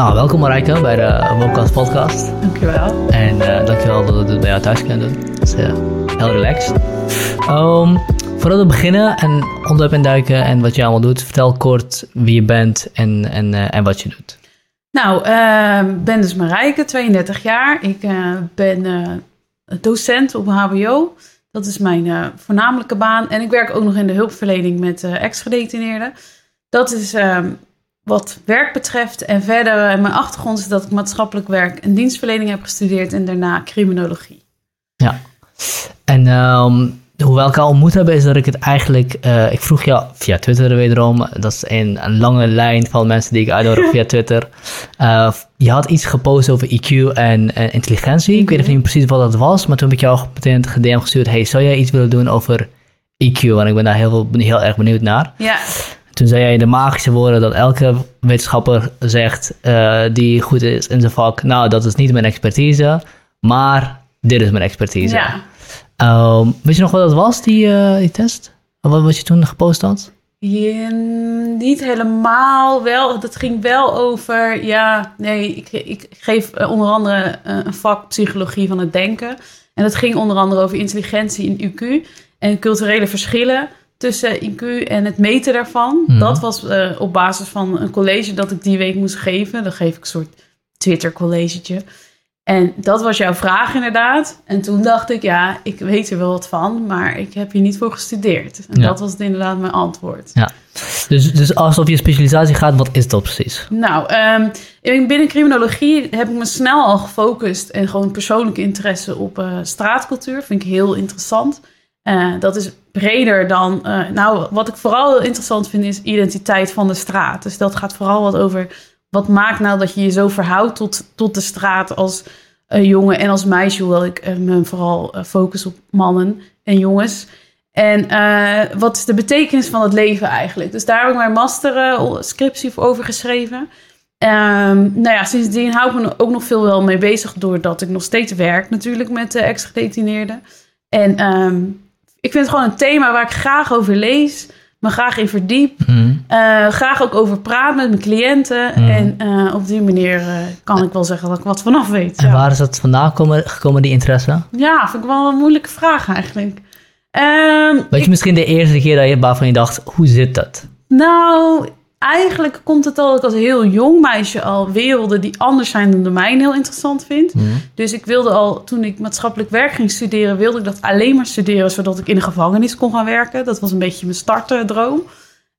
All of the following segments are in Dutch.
Nou, welkom Marijke bij de Wokast podcast. Dankjewel. En uh, dankjewel dat we dit bij jou thuis kunnen doen. Het is uh, heel relaxed. Um, voordat we beginnen en onderwerp induiken en wat je allemaal doet, vertel kort wie je bent en, en, uh, en wat je doet. Nou, ik ben dus Marijke, 32 jaar. Ik ben docent op HBO. Dat is mijn voornamelijke baan. En ik werk ook nog in de hulpverlening met ex-gedetineerden. Dat is ehm, wat werk betreft. En verder, uh, mijn achtergrond is dat ik maatschappelijk werk en dienstverlening heb gestudeerd en daarna criminologie. Ja, en um, hoe we elkaar ontmoet hebben, is dat ik het eigenlijk. Uh, ik vroeg jou via Twitter wederom. Dat is een, een lange lijn van mensen die ik uitnodig via Twitter. Uh, je had iets gepost over IQ en, en intelligentie. Ik weet even niet precies wat dat was, maar toen heb ik jou meteen het DM gestuurd. Hey, zou jij iets willen doen over IQ? Want ik ben daar heel, heel erg benieuwd naar. Ja. Toen zei jij de magische woorden dat elke wetenschapper zegt uh, die goed is in zijn vak. Nou, dat is niet mijn expertise, maar dit is mijn expertise. Ja. Um, weet je nog wat dat was, die, uh, die test? Wat, wat je toen gepost had? Ja, niet helemaal wel. Dat ging wel over, ja, nee, ik, ik geef uh, onder andere een vak psychologie van het denken. En dat ging onder andere over intelligentie in IQ en culturele verschillen tussen IQ en het meten daarvan. Mhm. Dat was uh, op basis van een college dat ik die week moest geven. Dan geef ik een soort Twitter-collegetje. En dat was jouw vraag inderdaad. En toen dacht ik, ja, ik weet er wel wat van, maar ik heb hier niet voor gestudeerd. En Ja. dat was inderdaad mijn antwoord. Ja. Dus, dus als het over je specialisatie gaat, wat is dat precies? Nou, ehm, in- binnen criminologie heb ik me snel al gefocust en gewoon persoonlijke interesse op eh, straatcultuur. Vind ik heel interessant. Eh, dat is breder dan. eh, nou, wat ik vooral interessant vind is identiteit van de straat. Dus dat gaat vooral wat over. Wat maakt nou dat je je zo verhoudt tot, tot de straat als eh, jongen en als meisje? Hoewel ik me vooral focus op mannen en jongens. En wat is de betekenis van het leven eigenlijk? Dus daar heb ik mijn master scriptie voor over geschreven. Ehm, nou ja, sindsdien hou ik me ook nog veel wel mee bezig, doordat ik nog steeds werk natuurlijk met de ex-gedetineerden. En ehm, ik vind het gewoon een thema waar ik graag over lees, me graag in verdiep, Mhm. eh, graag ook over praat met mijn cliënten. Mhm. En eh, op die manier eh, kan ik wel zeggen dat ik wat vanaf weet. En ja. waar is dat vandaan komen, gekomen, die interesse? ja, vind ik wel een moeilijke vraag eigenlijk. Ehm, Weet ik- je misschien de eerste keer dat je, waarvan je dacht, hoe zit dat? Nou, eigenlijk komt het al dat ik als heel jong meisje al werelden die anders zijn dan de mijne heel interessant vind. Mhm. Dus ik wilde al, toen ik maatschappelijk werk ging studeren, wilde ik dat alleen maar studeren, zodat ik in de gevangenis kon gaan werken. Dat was een beetje mijn startdroom.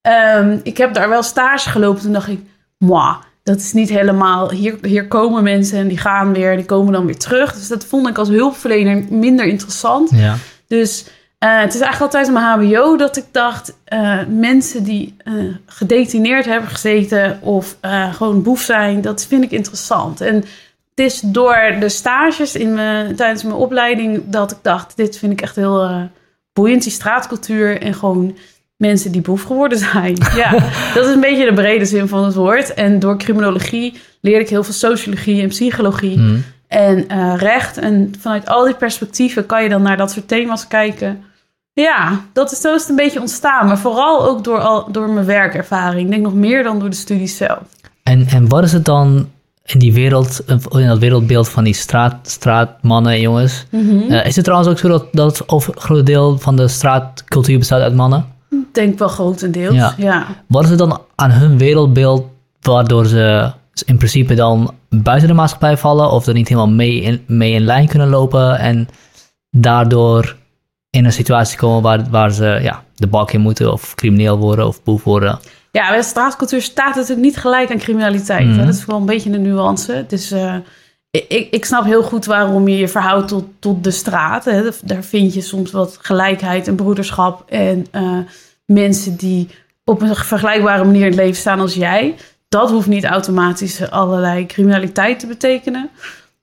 Ehm, ik heb daar wel stage gelopen, toen dacht ik, moi, dat is niet helemaal, hier, hier komen mensen en die gaan weer, die komen dan weer terug. Dus dat vond ik als hulpverlener minder interessant. Ja. Dus eh, het is eigenlijk altijd mijn HBO dat ik dacht: eh, mensen die eh, gedetineerd hebben gezeten of gewoon boef zijn, dat vind ik interessant. En het is door de stages in mijn, tijdens mijn opleiding dat ik dacht: dit vind ik echt heel boeiend, die straatcultuur en gewoon mensen die boef geworden zijn. ja, dat is een beetje de brede zin van het woord. En door criminologie leerde ik heel veel sociologie en psychologie Mhm. en recht. En vanuit al die perspectieven kan je dan naar dat soort thema's kijken. Ja, dat is, zo is het een beetje ontstaan. Maar vooral ook door, al, door mijn werkervaring. Ik denk nog meer dan door de studies zelf. En, en wat is het dan in die wereld, in dat wereldbeeld van die straat, straatmannen en jongens? Eh, is het trouwens ook zo dat, dat het over een groot deel van de straatcultuur bestaat uit mannen? Ik denk wel grotendeels. Ja. Ja. Wat is het dan aan hun wereldbeeld waardoor ze in principe dan buiten de maatschappij vallen of er niet helemaal mee in, mee in lijn kunnen lopen en daardoor in een situatie komen waar, waar ze ja, de bak in moeten of crimineel worden of boef worden? Ja, bij de straatcultuur staat natuurlijk niet gelijk aan criminaliteit. Mhm. Dat is wel een beetje een nuance. Dus eh, ik, ik- ik snap heel goed waarom je je verhoudt tot, tot de straat. Hè. Daar vind je soms wat gelijkheid en broederschap. En eh, mensen die op een vergelijkbare manier in het leven staan als jij. Dat hoeft niet automatisch allerlei criminaliteit te betekenen.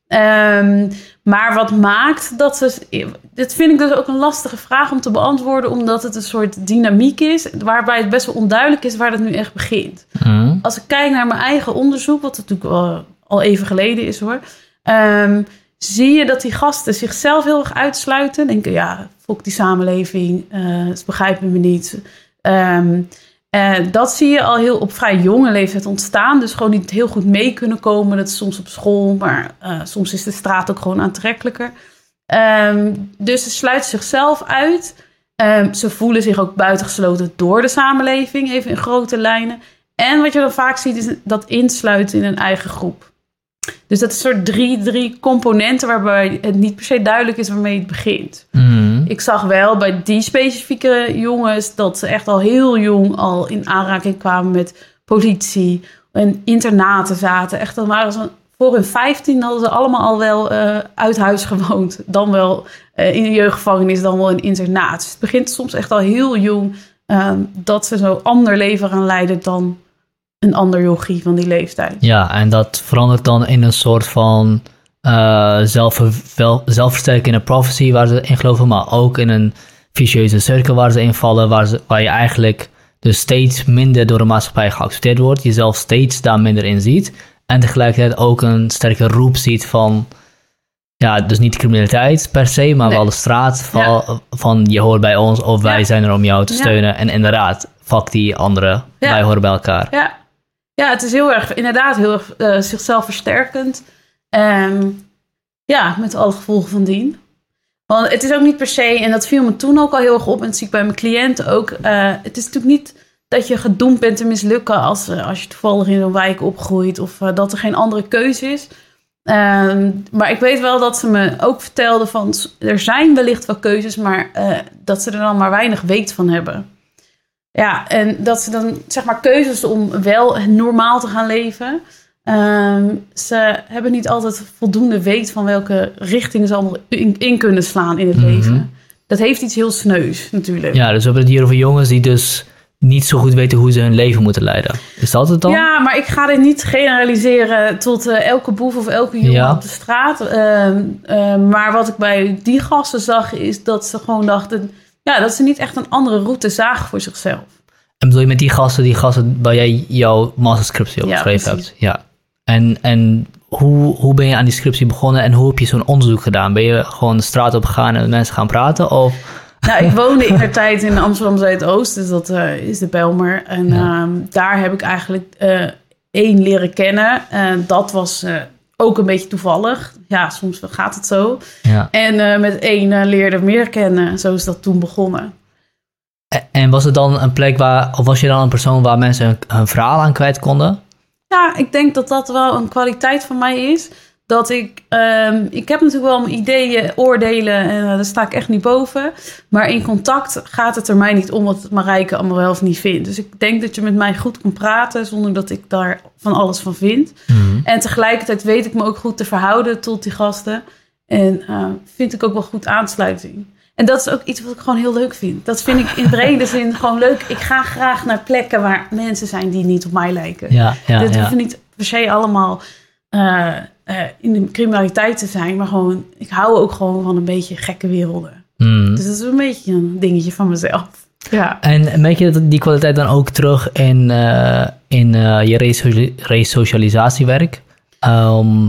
Ehm, maar wat maakt dat ze. Dit vind ik dus ook een lastige vraag om te beantwoorden, omdat het een soort dynamiek is, waarbij het best wel onduidelijk is waar dat nu echt begint. Mhm. Als ik kijk naar mijn eigen onderzoek, wat natuurlijk al, al even geleden is hoor, ehm, zie je dat die gasten zichzelf heel erg uitsluiten. Denken, ja, fok die samenleving, eh ze begrijpen me niet. Ehm, Uh, dat zie je al heel op vrij jonge leeftijd ontstaan. Dus gewoon niet heel goed mee kunnen komen. Dat is soms op school, maar uh, soms is de straat ook gewoon aantrekkelijker. Um, dus ze sluiten zichzelf uit. Um, ze voelen zich ook buitengesloten door de samenleving, even in grote lijnen. En wat je dan vaak ziet, is dat insluiten in een eigen groep. Dus dat is een soort drie, drie componenten waarbij het niet per se duidelijk is waarmee het begint. Mhm. Ik zag wel bij die specifieke jongens dat ze echt al heel jong al in aanraking kwamen met politie en internaten zaten. Echt, dan waren ze voor hun 15 hadden ze allemaal al wel uh, uit huis gewoond. Dan wel uh, in een jeugdgevangenis, dan wel in internaat. Dus het begint soms echt al heel jong uh, dat ze zo ander leven gaan leiden dan een ander yogi van die leeftijd. Ja, en dat verandert dan in een soort van uh, zelf, zelfversterkende prophecy waar ze in geloven, maar ook in een vicieuze cirkel waar ze in vallen, waar, ze, waar je eigenlijk dus steeds minder door de maatschappij geaccepteerd wordt, jezelf steeds daar minder in ziet en tegelijkertijd ook een sterke roep ziet van, ja, dus niet criminaliteit per se, maar Nee. wel de straat van, Ja. van je hoort bij ons of wij Ja. zijn er om jou te Ja. steunen. En inderdaad, fuck die anderen, wij horen bij elkaar. Ja, ja het is heel erg, inderdaad, heel erg eh, zichzelf versterkend. Ehm, ja, met alle gevolgen van dien. Want het is ook niet per se, en dat viel me toen ook al heel erg op, en dat zie ik bij mijn cliënten ook. eh, het is natuurlijk niet dat je gedoemd bent te mislukken als, eh, als je toevallig in een wijk opgroeit of eh, dat er geen andere keuze is. Ehm, maar ik weet wel dat ze me ook vertelden van er zijn wellicht wel keuzes, maar dat ze er dan maar weinig weet van hebben. Ja, en dat ze dan zeg maar keuzes om wel normaal te gaan leven. Ehm, ze hebben niet altijd voldoende weet van welke richting ze allemaal in, in kunnen slaan in het Mhm. leven. Dat heeft iets heel sneus natuurlijk. Ja, dus we hebben het hier over jongens die dus niet zo goed weten hoe ze hun leven moeten leiden. Is dat het dan? Ja, maar ik ga dit niet generaliseren tot eh, elke boef of elke jongen Ja. op de straat. Ehm, ehm, maar wat ik bij die gasten zag, is dat ze gewoon dachten... Ja, dat ze niet echt een andere route zagen voor zichzelf. En bedoel je met die gasten, die gasten waar jij jouw masterscriptie op geschreven hebt? Ja. En, en hoe, hoe ben je aan die scriptie begonnen en hoe heb je zo'n onderzoek gedaan? Ben je gewoon de straat op gegaan en met mensen gaan praten? Of Nou, ik woonde in de tijd in Amsterdam Zuidoost, dus dat eh, is de Belmer. En Ja. ehm, daar heb ik eigenlijk eh, één leren kennen. En dat was eh, ook een beetje toevallig. Ja, soms gaat het zo. ja. En eh, met één eh, leerde meer kennen. Zo is dat toen begonnen. En- En was het dan een plek waar, of was je dan een persoon waar mensen hun, hun verhaal aan kwijt konden? Ja, ik denk dat dat wel een kwaliteit van mij is. Dat ik, ehm, ik heb natuurlijk wel mijn ideeën, oordelen en eh, daar sta ik echt niet boven. Maar in contact gaat het er mij niet om wat Marijke allemaal wel of niet vindt. Dus ik denk dat je met mij goed kan praten zonder dat ik daar van alles van vind. En tegelijkertijd weet ik me ook goed te verhouden tot die gasten. En eh, vind ik ook wel goed aansluiting. En dat is ook iets wat ik gewoon heel leuk vind. Dat vind ik in brede zin gewoon leuk. Ik ga graag naar plekken waar mensen zijn die niet op mij lijken. Ja, ja, Dit ja. hoeft niet per se allemaal eh, eh, in de criminaliteit te zijn. Maar gewoon, ik hou ook gewoon van een beetje gekke werelden. Hmm. Dus dat is een beetje een dingetje van mezelf. Ja. En merk je dat die kwaliteit dan ook terug in, in je resocia- resocialisatiewerk? Ehm,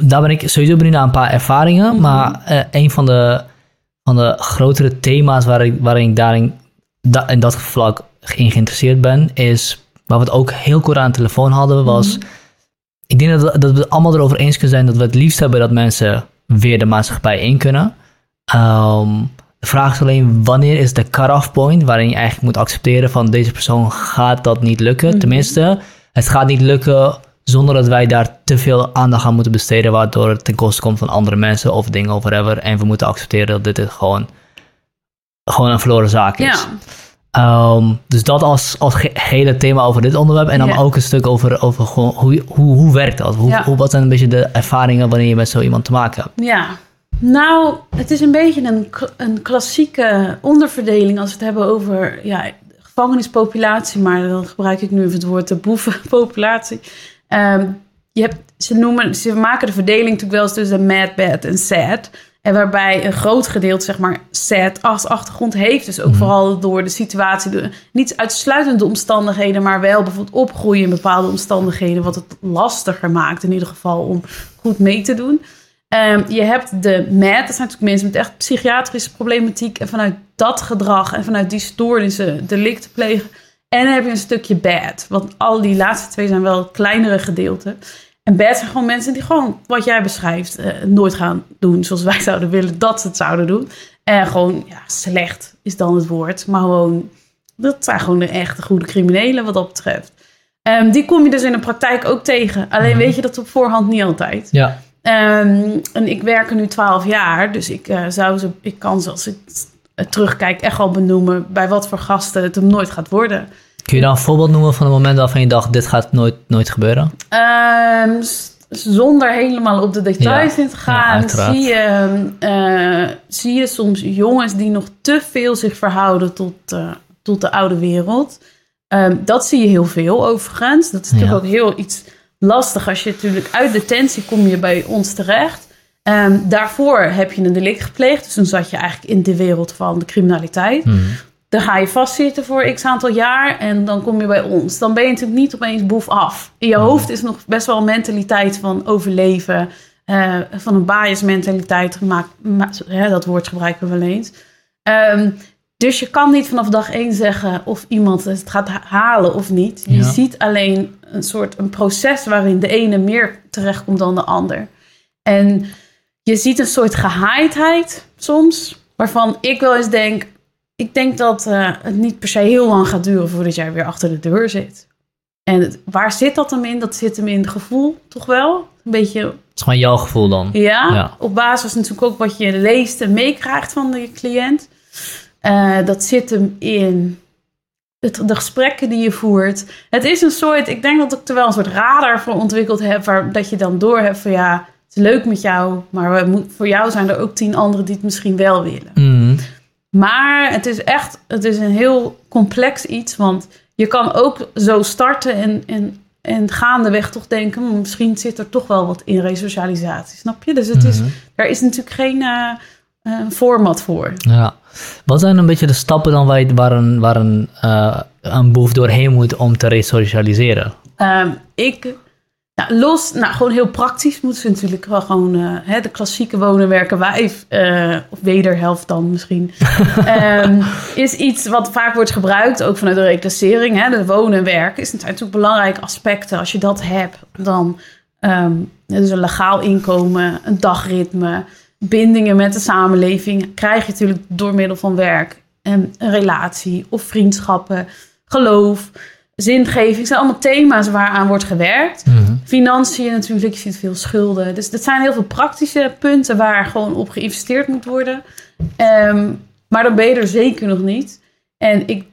daar ben ik sowieso benieuwd naar een paar ervaringen, maar eh, een van de, van de grotere thema's waar ik, waarin ik daarin da- in dat vlak in geïnteresseerd ben, is waar we het ook heel kort aan de telefoon hadden, was ik denk dat we, dat we het allemaal erover eens kunnen zijn dat we het liefst hebben dat mensen weer de maatschappij in kunnen. Ehm, de vraag is alleen wanneer is de cut-off point waarin je eigenlijk moet accepteren van deze persoon gaat dat niet lukken. Mhm. Tenminste, het gaat niet lukken zonder dat wij daar te veel aandacht aan moeten besteden, waardoor het ten koste komt van andere mensen of dingen of whatever. En we moeten accepteren dat dit gewoon, gewoon een verloren zaak is. Ja. Ehm, dus dat als, als hele thema over dit onderwerp. En dan Ja. ook een stuk over, over gewoon hoe, hoe, hoe werkt dat? Hoe, Ja. hoe, wat zijn een beetje de ervaringen wanneer je met zo iemand te maken hebt? Ja, nou, het is een beetje een, een klassieke onderverdeling als we het hebben over ja, gevangenispopulatie, maar dan gebruik ik nu even het woord de boevenpopulatie. Ehm, je hebt, ze, noemen, ze maken de verdeling natuurlijk wel eens tussen mad, bad en sad. En waarbij een groot gedeelte, zeg maar, sad als achtergrond heeft. Dus ook Mhm. vooral door de situatie, de, niet uitsluitend de omstandigheden, maar wel bijvoorbeeld opgroeien in bepaalde omstandigheden, wat het lastiger maakt in ieder geval om goed mee te doen. Ehm, je hebt de MAD, dat zijn natuurlijk mensen met echt psychiatrische problematiek. En vanuit dat gedrag en vanuit die stoornissen delicten plegen. En dan heb je een stukje bad. Want al die laatste twee zijn wel kleinere gedeelten. En bad zijn gewoon mensen die gewoon, wat jij beschrijft, eh, nooit gaan doen zoals wij zouden willen dat ze het zouden doen. En gewoon, ja, slecht is dan het woord. Maar gewoon, dat zijn gewoon de echte goede criminelen wat dat betreft. Ehm, die kom je dus in de praktijk ook tegen. Alleen Mhm. weet je dat op voorhand niet altijd. Ja. Ehm, en ik werk er nu 12 jaar, dus ik, eh, zou ze, ik kan ze als ik eh, terugkijk echt wel benoemen bij wat voor gasten het hem nooit gaat worden. Kun je dan een voorbeeld noemen van een moment waarvan je dacht, dit gaat nooit, nooit gebeuren? Ehm, zonder helemaal op de details Ja, in te gaan, zie, je, eh, zie je soms jongens die nog te veel zich verhouden tot, eh, tot de oude wereld. Ehm, dat zie je heel veel overigens. Dat is natuurlijk Ja. ook heel iets lastig als je natuurlijk uit detentie kom je bij ons terecht. Ehm, daarvoor heb je een delict gepleegd, dus dan zat je eigenlijk in de wereld van de criminaliteit. Mhm. Dan ga je vastzitten voor x aantal jaar en dan kom je bij ons. Dan ben je natuurlijk niet opeens boef af. In je hoofd is nog best wel een mentaliteit van overleven. eh, van een bias mentaliteit gemaakt. Dat woord gebruiken we wel eens. Ehm, dus je kan niet vanaf dag één zeggen of iemand het gaat ha- halen of niet. Je Ja. ziet alleen een soort een proces waarin de ene meer terechtkomt dan de ander. En je ziet een soort gehaaidheid soms, waarvan ik wel eens denk, ik denk dat eh, het niet per se heel lang gaat duren voordat jij weer achter de deur zit. En het- waar zit dat hem in? Dat zit hem in het gevoel, toch wel? Een beetje, Dat is gewoon jouw gevoel dan. ja, Ja. op basis natuurlijk ook wat je leest en meekrijgt van de cliënt. Eh, dat zit hem in het, de gesprekken die je voert. Het is een soort, ik denk dat ik er wel een soort radar voor ontwikkeld heb, waar dat je dan door hebt van ja, het is leuk met jou, maar we voor jou zijn er ook tien anderen die het misschien wel willen. Mhm. Maar het is echt, het is een heel complex iets. Want je kan ook zo starten en, en, en gaandeweg toch denken... "Hmm, misschien zit er toch wel wat in resocialisatie, snap je? Dus het is, Mhm. er is natuurlijk geen eh, format voor. Ja. Wat zijn een beetje de stappen dan waar, je- waar een, waar een, eh, een boef doorheen moet om te resocialiseren? Ehm, ik, nou, los, nou gewoon heel praktisch moeten ze natuurlijk wel gewoon eh, hè, de klassieke wonen, werken, wijf, eh, of wederhelft dan misschien, ehm, is iets wat vaak wordt gebruikt, ook vanuit de reclassering. Hè, de wonen en werken is natuurlijk belangrijke aspecten. Als je dat hebt, dan ehm dus een legaal inkomen, een dagritme, bindingen met de samenleving, krijg je natuurlijk door middel van werk en een relatie of vriendschappen, geloof zingeving zijn allemaal thema's waaraan wordt gewerkt. Mhm. Financiën natuurlijk, je ziet veel schulden. Dus dat zijn heel veel praktische punten waar gewoon op geïnvesteerd moet worden. Ehm, maar dan ben je er zeker nog niet. En ik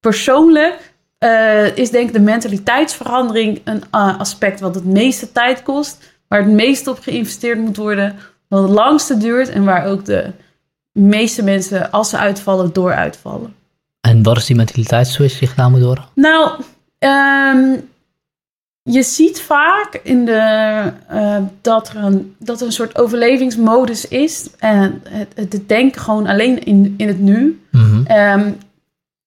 persoonlijk eh, is denk ik de mentaliteitsverandering een eh, aspect wat het meeste tijd kost. Waar het meeste op geïnvesteerd moet worden. Wat het langste duurt en waar ook de meeste mensen, als ze uitvallen, door uitvallen. En wat is die mentaliteitsswitch die gedaan moet worden? Nou, ehm, je ziet vaak in de, eh, dat, er een, dat er een soort overlevingsmodus is. En het, het denken gewoon alleen in, in het nu. Mhm. Ehm,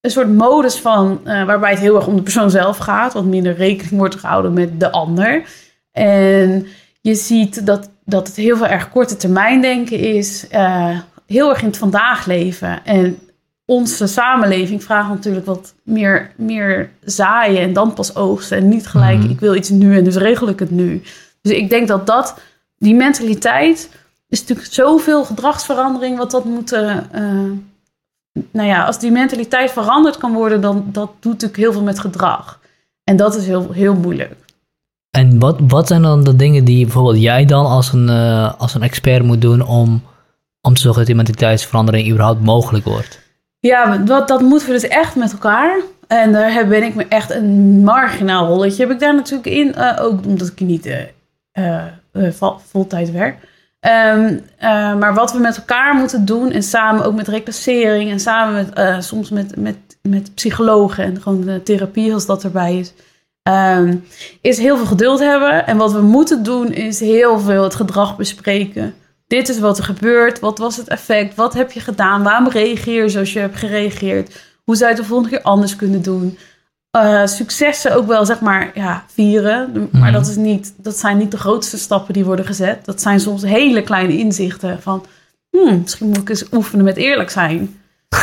een soort modus van, eh, waarbij het heel erg om de persoon zelf gaat. Wat minder rekening wordt gehouden met de ander. En je ziet dat, dat het heel veel erg korte termijn denken is. eh, heel erg in het vandaag leven. En onze samenleving vraagt natuurlijk wat meer, meer zaaien en dan pas oogsten. En niet gelijk, Mhm. ik wil iets nu en dus regel ik het nu. Dus ik denk dat dat, die mentaliteit, is natuurlijk zoveel gedragsverandering wat dat moet... eh, eh, nou ja, als die mentaliteit veranderd kan worden, dan dat doet natuurlijk heel veel met gedrag. En dat is heel, heel moeilijk. En wat, wat zijn dan de dingen die bijvoorbeeld jij dan als een, eh, als een expert moet doen om, om te zorgen dat die mentaliteitsverandering überhaupt mogelijk wordt? Ja, dat, dat moeten we dus echt met elkaar. En daar ben ik me echt een marginaal rolletje. Heb ik daar natuurlijk in, eh, ook omdat ik niet eh, vol- voltijd werk. Ehm, eh, maar wat we met elkaar moeten doen, en samen ook met reclassering en samen met, soms met, met, met psychologen en gewoon de therapie als dat erbij is, ehm, is heel veel geduld hebben. En wat we moeten doen, is heel veel het gedrag bespreken. Dit is wat er gebeurt. Wat was het effect? Wat heb je gedaan? Waarom reageer je zoals je hebt gereageerd? Hoe zou je het de volgende keer anders kunnen doen? eh, successen ook wel, zeg maar, ja, vieren. Maar Mhm. dat, is niet, dat zijn niet de grootste stappen die worden gezet. Dat zijn soms hele kleine inzichten van... Hmm, misschien moet ik eens oefenen met eerlijk zijn.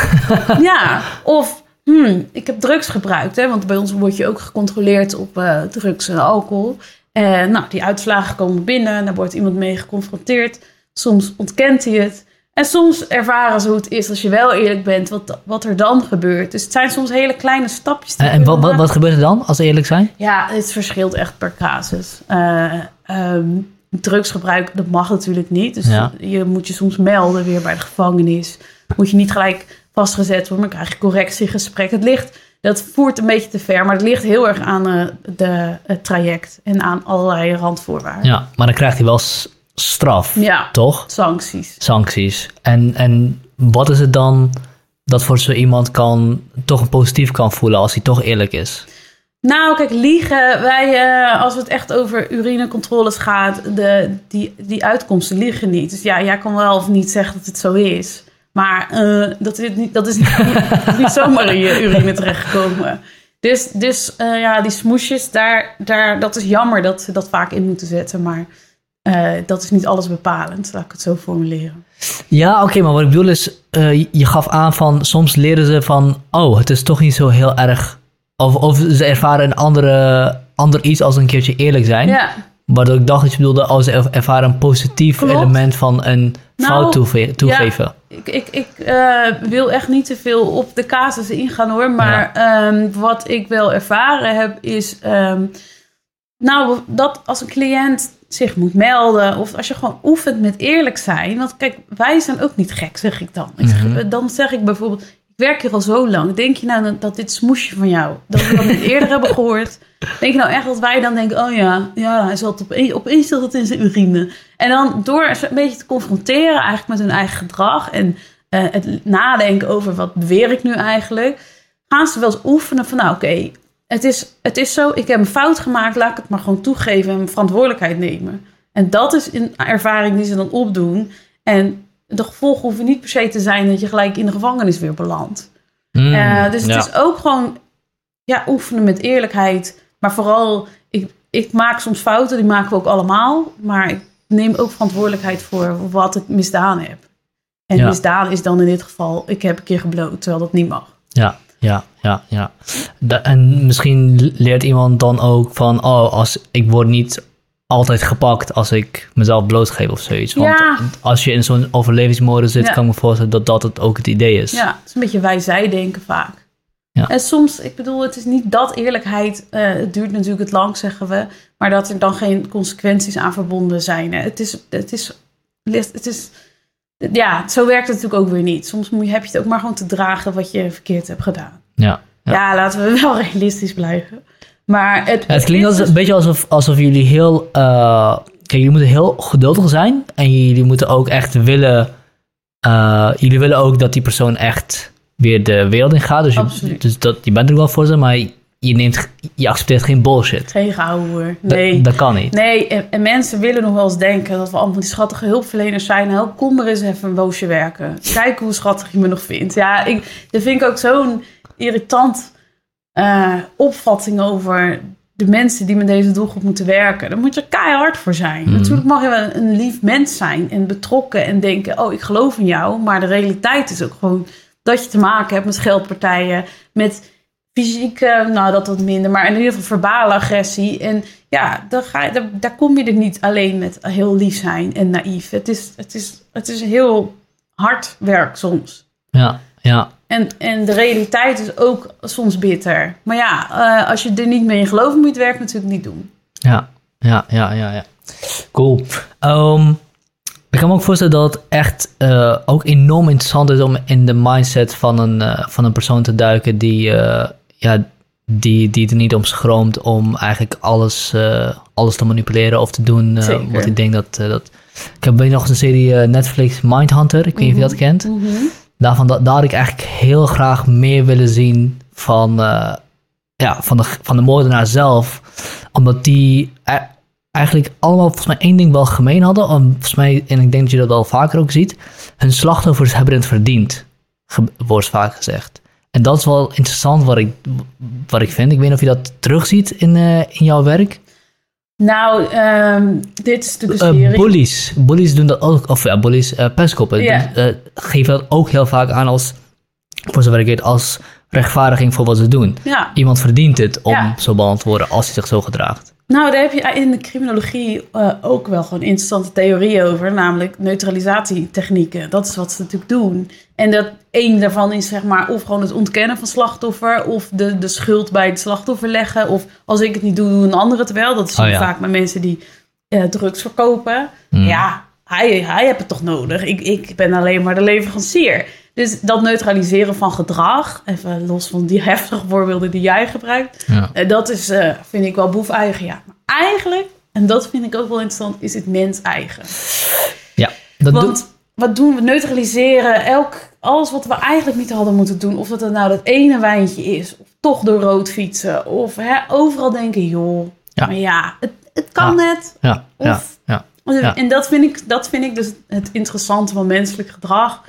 ja, of hmm, ik heb drugs gebruikt. Hè, want bij ons word je ook gecontroleerd op eh, drugs en alcohol. En nou, die uitslagen komen binnen. Daar wordt iemand mee geconfronteerd. Soms ontkent hij het. En soms ervaren ze hoe het is als je wel eerlijk bent, wat, wat er dan gebeurt. Dus het zijn soms hele kleine stapjes. die En, wat, wat, gebeurt er dan, als we eerlijk zijn? Ja, het verschilt echt per casus. Eh, ehm, drugsgebruik, dat mag natuurlijk niet. Dus Ja. je moet je soms melden weer bij de gevangenis. Moet je niet gelijk vastgezet worden, maar krijg je correctiegesprek. Het ligt, dat voert een beetje te ver, maar het ligt heel erg aan eh, de, het traject en aan allerlei randvoorwaarden. Ja, maar dan krijgt hij wel straf, Ja, toch? sancties. Sancties. En, en wat is het dan dat voor zo iemand kan, toch een positief kan voelen als hij toch eerlijk is? Nou, kijk, liegen. Wij, eh, als het echt over urinecontroles gaat, de, die, die uitkomsten liegen niet. Dus ja, jij kan wel of niet zeggen dat het zo is. Maar eh, dat, is niet, dat is niet, zomaar in je urine terechtgekomen. Dus, dus eh, ja, die smoesjes, daar, daar, dat is jammer dat ze dat vaak in moeten zetten. Maar eh, dat is niet alles bepalend, laat ik het zo formuleren. Ja, oké, maar wat ik bedoel is, eh, je- gaf aan van soms leren ze van, oh, het is toch niet zo heel erg, of, of ze ervaren een andere, ander iets als een keertje eerlijk zijn. Ja, Waardoor ik dacht dat je bedoelde, als ze er- ervaren een positief Klopt. element van een Nou, fout toeve- toegeven. Ik, ik, ik eh, wil echt niet te veel op de casussen ingaan hoor. Maar ehm, wat ik wel ervaren heb is... ehm, nou, dat als een cliënt zich moet melden... of als je gewoon oefent met eerlijk zijn... want kijk, wij zijn ook niet gek, zeg ik dan. Ik zeg- Mhm. Dan zeg ik bijvoorbeeld... ik werk hier al zo lang. Denk je nou dat dit smoesje van jou... dat we dat niet eerder hebben gehoord... Denk je nou echt dat wij dan denken... oh ja, ja hij zat op, opeens zat het in zijn urine... En dan door een beetje te confronteren eigenlijk met hun eigen gedrag en eh, het nadenken over wat beweer ik nu eigenlijk, gaan ze wel eens oefenen van nou oké, het, is, het is zo, ik heb een fout gemaakt, laat ik het maar gewoon toegeven en verantwoordelijkheid nemen. En dat is een ervaring die ze dan opdoen. En de gevolgen hoeven niet per se te zijn dat je gelijk in de gevangenis weer belandt. Mm, Eh, dus het ja. is ook gewoon ja, oefenen met eerlijkheid. Maar vooral, ik, ik maak soms fouten, die maken we ook allemaal. Maar ik neem ook verantwoordelijkheid voor wat ik misdaan heb. En Ja. misdaan is dan in dit geval, ik heb een keer gebloot, terwijl dat niet mag. Ja, ja, ja, ja. Da- en misschien leert iemand dan ook van, oh, als ik word niet altijd gepakt als ik mezelf blootgeef of zoiets. Want Ja. als je in zo'n overlevingsmodus zit, Ja. kan ik me voorstellen dat dat het ook het idee is. Ja, het is een beetje wij-zij denken vaak. Ja. En soms, ik bedoel, het is niet dat eerlijkheid, eh, het duurt natuurlijk het lang, zeggen we, maar dat er dan geen consequenties aan verbonden zijn. hè. Het is, het is, het is, ja, zo werkt het natuurlijk ook weer niet. Soms moet je, heb je het ook maar gewoon te dragen wat je verkeerd hebt gedaan. Ja. Ja, Ja. laten we wel realistisch blijven. Maar het, Ja, het klinkt als, dus- een beetje alsof, alsof jullie heel... eh, kijk, jullie moeten heel geduldig zijn. En jullie moeten ook echt willen... eh, jullie willen ook dat die persoon echt weer de wereld in gaat. Dus, je, dus dat, je bent er wel voor ze, maar je, neemt, je accepteert geen bullshit. geen gehouden. Nee. Dat, kan niet. Nee, en, en mensen willen nog wel eens denken dat we allemaal die schattige hulpverleners zijn. Nou, kom maar eens even een boosje werken. Kijk hoe schattig je me nog vindt. Ja, ik, dat vind ik ook zo'n irritant eh, opvatting over de mensen die met deze doelgroep moeten werken. Daar moet je keihard voor zijn. Mhm. Natuurlijk mag je wel een lief mens zijn en betrokken en denken, oh, ik geloof in jou. Maar de realiteit is ook gewoon dat je te maken hebt met scheldpartijen, met fysieke, nou dat wat minder, maar in ieder geval verbale agressie. En ja, daar, ga je, daar, daar kom je er niet alleen met heel lief zijn en naïef. Het is, het is, het is heel hard werk soms. Ja, ja. En, en de realiteit is ook soms bitter. Maar ja, eh, als je er niet mee in gelooft, moet je het werk natuurlijk niet doen. Ja, ja, ja, ja, ja. Cool. Ehm, ik kan me ook voorstellen dat het echt eh, ook enorm interessant is om in de mindset van een, eh, van een persoon te duiken die, eh, ja, die, die er niet om schroomt om eigenlijk alles, eh, alles te manipuleren of te doen wat ik denk dat... eh, dat ik heb weet nog een serie Netflix Mindhunter, ik weet niet of je dat kent. Daarvan, da- daar had ik eigenlijk heel graag meer willen zien van, ja, van, de, van de moordenaar zelf. Omdat die e- eigenlijk allemaal volgens mij één ding wel gemeen hadden. Om, volgens mij, en ik denk dat je dat wel vaker ook ziet. Hun slachtoffers hebben het verdiend, wordt vaak gezegd. En dat is wel interessant wat ik, wat ik vind. Ik weet niet of je dat terugziet in, uh, in jouw werk. Nou, um, dit is een Uh, serie. bullies. Bullies doen dat ook. Of ja, bullies, uh, pestkoppen. Ja. doen- eh, geven dat ook heel vaak aan als, voor zover ik weet, als rechtvaardiging voor wat ze doen. Ja. Iemand verdient het om Ja. zo behandeld te worden als hij zich zo gedraagt. Nou, daar heb je in de criminologie eh, ook wel gewoon interessante theorieën over, namelijk neutralisatietechnieken. Dat is wat ze natuurlijk doen. En dat één daarvan is zeg maar of gewoon het ontkennen van slachtoffer, of de, de schuld bij het slachtoffer leggen, of als ik het niet doe, doe een andere het wel. Dat is Oh ja. vaak met mensen die eh, drugs verkopen. Mm. Ja, hij, hij heeft het toch nodig. Ik, ik ben alleen maar de leverancier. Dus dat neutraliseren van gedrag, even los van die heftige voorbeelden die jij gebruikt, Ja. eh, dat is, eh, vind ik wel boef eigen, ja. Maar eigenlijk, en dat vind ik ook wel interessant, is het mens eigen. Ja, dat doet- Want wat doen we? Neutraliseren elk, alles wat we eigenlijk niet hadden moeten doen. Of dat het nou dat ene wijntje is, of toch door rood fietsen. Of hè, overal denken, joh, Ja. maar ja, het, het kan net. ja, ja, Of- ja. Ja. En dat vind, ik, dat vind ik dus het interessante van menselijk gedrag.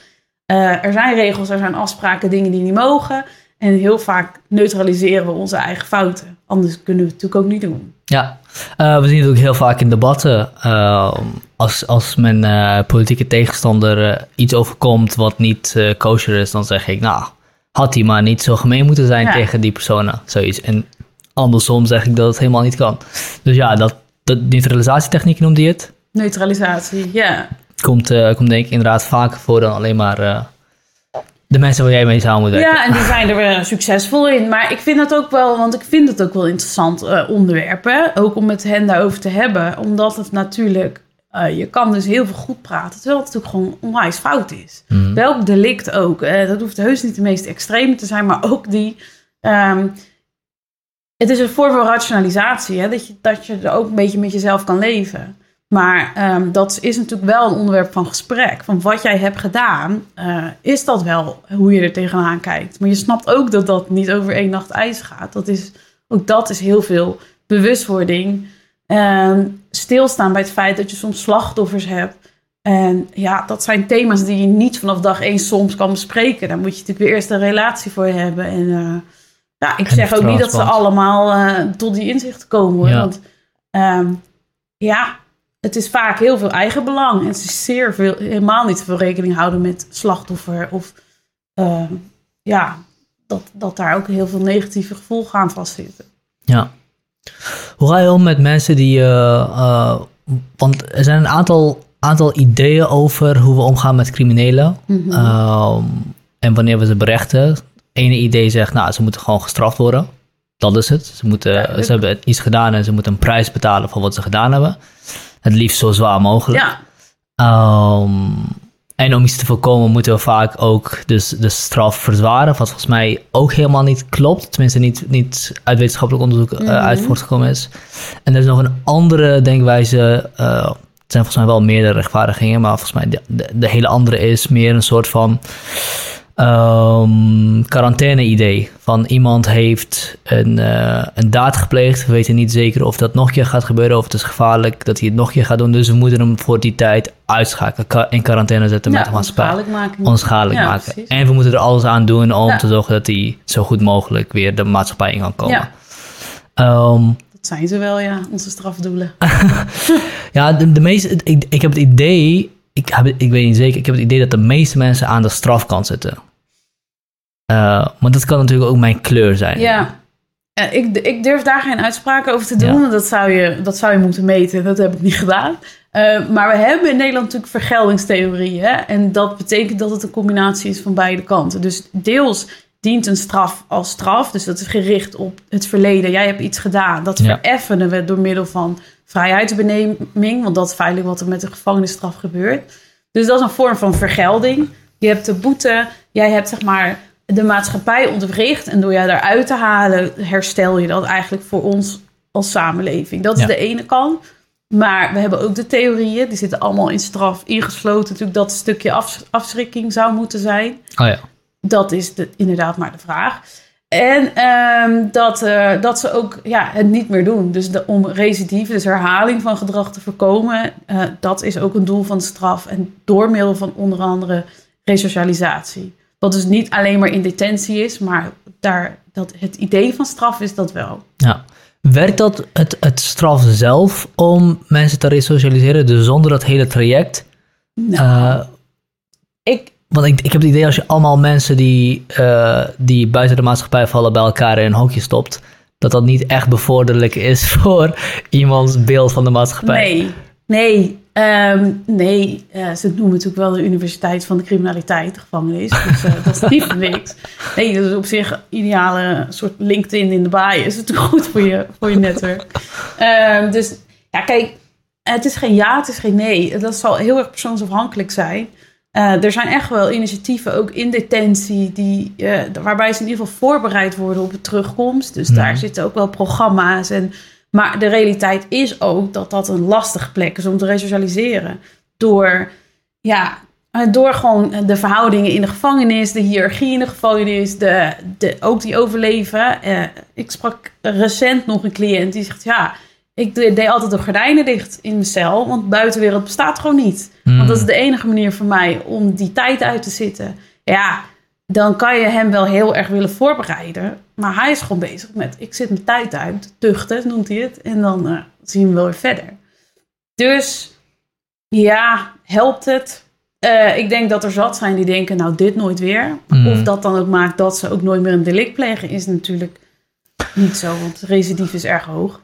Eh, er zijn regels, er zijn afspraken, dingen die niet mogen. En heel vaak neutraliseren we onze eigen fouten. Anders kunnen we het natuurlijk ook niet doen. Ja, Eh, we zien het ook heel vaak in debatten. eh, als, als mijn politieke tegenstander iets overkomt wat niet kosher is, dan zeg ik, nou, had hij maar niet zo gemeen moeten zijn Ja. tegen die personen. Zoiets. En andersom zeg ik dat het helemaal niet kan. Dus ja, dat, dat neutralisatietechniek noemde je het. Neutralisatie, ja. Komt, eh, komt denk ik inderdaad vaker voor dan alleen maar eh, de mensen waar jij mee samen moet werken. Ja, en die zijn er weer succesvol in. Maar ik vind het ook wel, want ik vind het ook wel interessant eh, onderwerp. Hè? Ook om met hen daarover te hebben. Omdat het natuurlijk, je kan dus heel veel goed praten. Terwijl het natuurlijk gewoon onwijs fout is. Mhm. Welk delict ook. dat hoeft heus niet de meest extreme te zijn, maar ook die. ehm, het is een vorm van rationalisatie. Hè? Dat, je, dat je er ook een beetje met jezelf kan leven. Maar ehm, dat is natuurlijk wel een onderwerp van gesprek. Van wat jij hebt gedaan, eh, is dat wel hoe je er tegenaan kijkt. Maar je snapt ook dat dat niet over één nacht ijs gaat. Dat is, ook dat is heel veel bewustwording. Ehm, stilstaan bij het feit dat je soms slachtoffers hebt. En ja, dat zijn thema's die je niet vanaf dag één soms kan bespreken. Daar moet je natuurlijk weer eerst een relatie voor hebben. En eh, ja, ik En zeg ook niet dat ze allemaal eh, tot die inzichten komen. Hoor. Ja. Want ehm, ja, het is vaak heel veel eigenbelang. En het is zeer veel, helemaal niet veel rekening houden met slachtoffer. Of eh, ja, dat, dat daar ook heel veel negatieve gevolgen aan vastzitten. Ja. Hoe ga je om met mensen die. eh, eh, want er zijn een aantal, aantal ideeën over hoe we omgaan met criminelen. Mhm. Ehm, en wanneer we ze berechten. Ene idee zegt, nou, ze moeten gewoon gestraft worden. Dat is het. Ze, moeten, ze hebben iets gedaan en ze moeten een prijs betalen voor wat ze gedaan hebben. Het liefst zo zwaar mogelijk. Ja, Ehm, en om iets te voorkomen moeten we vaak ook dus de straf verzwaren. Wat volgens mij ook helemaal niet klopt. Tenminste niet, niet uit wetenschappelijk onderzoek uit voortgekomen is. En er is nog een andere denkwijze. eh, het zijn volgens mij wel meerdere rechtvaardigingen. Maar volgens mij de, de, de hele andere is meer een soort van ehm quarantaine-idee. Van iemand heeft een, eh, een daad gepleegd. We weten niet zeker of dat nog een keer gaat gebeuren. Of het is gevaarlijk dat hij het nog een keer gaat doen. Dus we moeten hem voor die tijd uitschakelen. In quarantaine zetten met de maatschappij. onschadelijk maken. Onschadelijk Ja, maken. precies. En we moeten er alles aan doen om Ja. te zorgen dat hij zo goed mogelijk weer de maatschappij in kan komen. Ehm, Dat zijn ze wel, ja, onze strafdoelen. ja, de, de meeste, ik, ik heb het idee, ik, heb, ik weet niet zeker, ik heb het idee dat de meeste mensen aan de strafkant zitten. Eh, maar dat kan natuurlijk ook mijn kleur zijn. Ja. Ik, ik durf daar geen uitspraken over te doen. Ja. Dat, zou je, dat zou je moeten meten. Dat heb ik niet gedaan. Eh, maar we hebben in Nederland natuurlijk vergeldingstheorieën. En dat betekent dat het een combinatie is van beide kanten. Dus deels dient een straf als straf. Dus dat is gericht op het verleden. Jij hebt iets gedaan. Dat Ja. vereffenen we door middel van vrijheidsbeneming. Want dat is feitelijk wat er met de gevangenisstraf gebeurt. Dus dat is een vorm van vergelding. Je hebt de boete. Jij hebt zeg maar de maatschappij ontwricht. En door jou daaruit te halen, herstel je dat eigenlijk voor ons als samenleving. Dat is Ja. de ene kant. Maar we hebben ook de theorieën. Die zitten allemaal in straf ingesloten. Natuurlijk dat stukje af, afschrikking zou moeten zijn. Oh ja. Dat is de, inderdaad maar de vraag. En ehm, dat, eh, dat ze ook ja, het niet meer doen. Dus de, om recidive, dus herhaling van gedrag te voorkomen, eh, dat is ook een doel van de straf. En door middel van onder andere resocialisatie. Wat dus niet alleen maar in detentie is, maar daar, dat het idee van straf is dat wel. Ja. Werkt dat het, het straf zelf om mensen te resocialiseren, dus zonder dat hele traject? Nou, Eh, ik, want ik, ik heb het idee als je allemaal mensen die, eh, die buiten de maatschappij vallen bij elkaar in een hokje stopt, dat dat niet echt bevorderlijk is voor iemands beeld van de maatschappij. nee, nee, ehm, nee. eh, ze noemen natuurlijk wel de Universiteit van de Criminaliteit, de gevangenis. Dus eh, dat is niet voor niks. Nee, dat is op zich een ideale soort LinkedIn in de baai. Is natuurlijk goed voor je, voor je netwerk. Ehm, dus ja, kijk, het is geen ja, het is geen nee. Dat zal heel erg persoonsafhankelijk zijn. Eh, er zijn echt wel initiatieven, ook in detentie, die, waarbij ze in ieder geval voorbereid worden op de terugkomst. Dus daar Mhm. zitten ook wel programma's. En, maar de realiteit is ook dat dat een lastige plek is om te resocialiseren. Door, ja, door gewoon de verhoudingen in de gevangenis, de hiërarchie in de gevangenis, de, de, ook die overleven. Eh, ik sprak recent nog een cliënt die zegt, ja, ik de- deed altijd de gordijnen dicht in mijn cel, want de buitenwereld bestaat gewoon niet. Hmm. Want dat is de enige manier voor mij om die tijd uit te zitten. Ja, dan kan je hem wel heel erg willen voorbereiden. Maar hij is gewoon bezig met, ik zit mijn tijd uit, tuchten noemt hij het. En dan eh, zien we wel weer verder. Dus ja, helpt het? Eh, ik denk dat er zat zijn die denken, nou dit nooit weer. Mm. Of dat dan ook maakt dat ze ook nooit meer een delict plegen, is natuurlijk niet zo. Want recidief is erg hoog.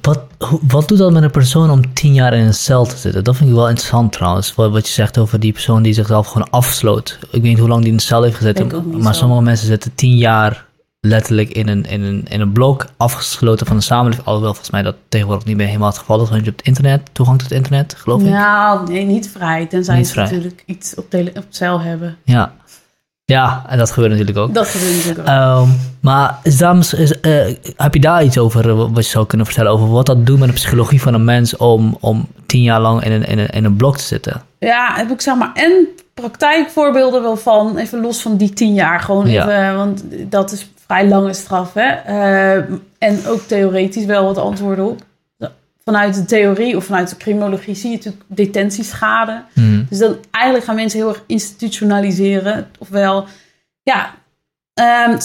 Wat, wat doet dat met een persoon om tien jaar in een cel te zitten? Dat vind ik wel interessant trouwens. Wat, wat je zegt over die persoon die zichzelf gewoon afsloot. Ik weet niet hoe lang die in de cel heeft gezeten. Maar zo. sommige mensen zitten tien jaar letterlijk in een, in, een, in een blok afgesloten van de samenleving. Alhoewel volgens mij dat tegenwoordig niet meer helemaal het geval is. Want je hebt internet, toegang tot het internet, geloof ik. Nou, nee, niet vrij. Tenzij Niet ze vrij. natuurlijk iets op, tele- op cel hebben. Ja. Ja, en dat gebeurt natuurlijk ook. Dat gebeurt natuurlijk ook. Ehm, maar is daar, mis- is, eh, heb je daar iets over eh, wat je zou kunnen vertellen? Over wat dat doet met de psychologie van een mens om, om tien jaar lang in een, in, een, in een blok te zitten? Ja, heb ik zeg maar en praktijkvoorbeelden wel van. Even los van die tien jaar. Gewoon Ja. even, want dat is vrij lange straf. Hè? Eh, en ook theoretisch wel wat antwoorden op. Vanuit de theorie of vanuit de criminologie zie je natuurlijk detentieschade. Hmm. Dus dan eigenlijk gaan mensen heel erg institutionaliseren. Ofwel, ja, ehm,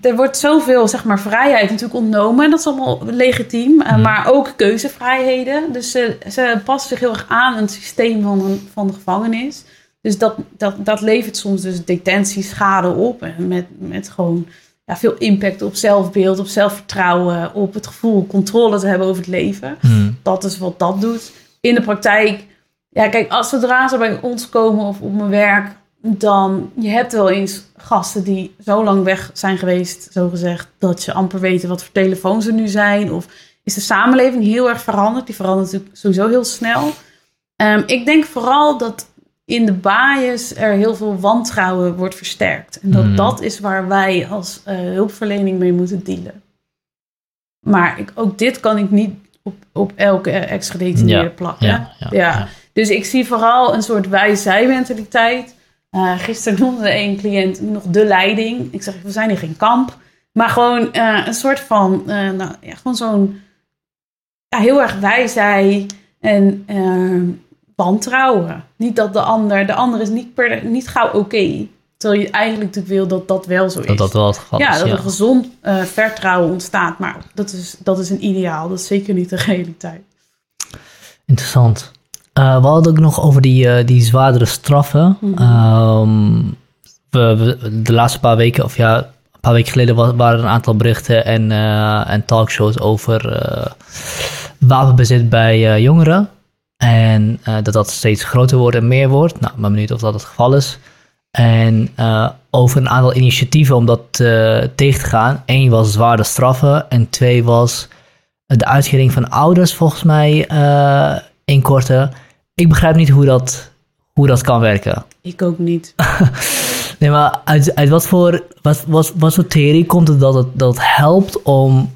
er wordt zoveel zeg maar, vrijheid natuurlijk ontnomen. En dat is allemaal legitiem. eh, Hmm. Maar ook keuzevrijheden. Dus ze, ze passen zich heel erg aan aan het systeem van, een, van de gevangenis. Dus dat, dat, dat levert soms dus detentieschade op. En met, met gewoon ja, veel impact op zelfbeeld, op zelfvertrouwen, op het gevoel controle te hebben over het leven. Hmm. Dat is wat dat doet. In de praktijk, ja, kijk, als zodra ze bij ons komen of op mijn werk, dan je hebt wel eens gasten die zo lang weg zijn geweest, zo gezegd, dat je amper weten wat voor telefoons er nu zijn. Of is de samenleving heel erg veranderd? Die verandert natuurlijk sowieso heel snel. Ehm, ik denk vooral dat in de bias er heel veel wantrouwen wordt versterkt. En dat Hmm. dat is waar wij als eh, hulpverlening mee moeten dealen. Maar ik, ook dit kan ik niet op, op elke ex-gedetineerde Ja, plakken. ja, ja, ja. Dus ik zie vooral een soort wij-zij-mentaliteit. Eh, gisteren noemde een cliënt nog de leiding. Ik zeg, we zijn hier geen kamp. Maar gewoon eh, een soort van, nou, ja, gewoon zo'n ja, heel erg wij-zij en eh, wantrouwen. Niet dat de ander, de ander is niet, per, niet gauw oké. Terwijl je eigenlijk natuurlijk wil dat dat wel zo is. Dat dat wel het geval ja, is. dat Ja. er gezond eh, vertrouwen ontstaat. Maar dat is, dat is een ideaal. Dat is zeker niet de realiteit. Interessant. Eh, we hadden ook nog over die, eh, die zwaardere straffen. Mhm. Ehm, we, we- de laatste paar weken, of ja, een paar weken geleden wa- waren er een aantal berichten en, en talkshows over wapenbezit bij jongeren. En eh, dat dat steeds groter wordt en meer wordt. Nou, ik ben benieuwd of dat het geval is. En eh, over een aantal initiatieven om dat eh, tegen te gaan. Eén was zwaarder straffen en twee was de uitkering van ouders, volgens mij, eh inkorten. Ik begrijp niet hoe dat, hoe dat kan werken. Ik ook niet. Nee, maar uit, uit wat, voor, wat, wat, wat voor theorie komt het dat het, dat het helpt om,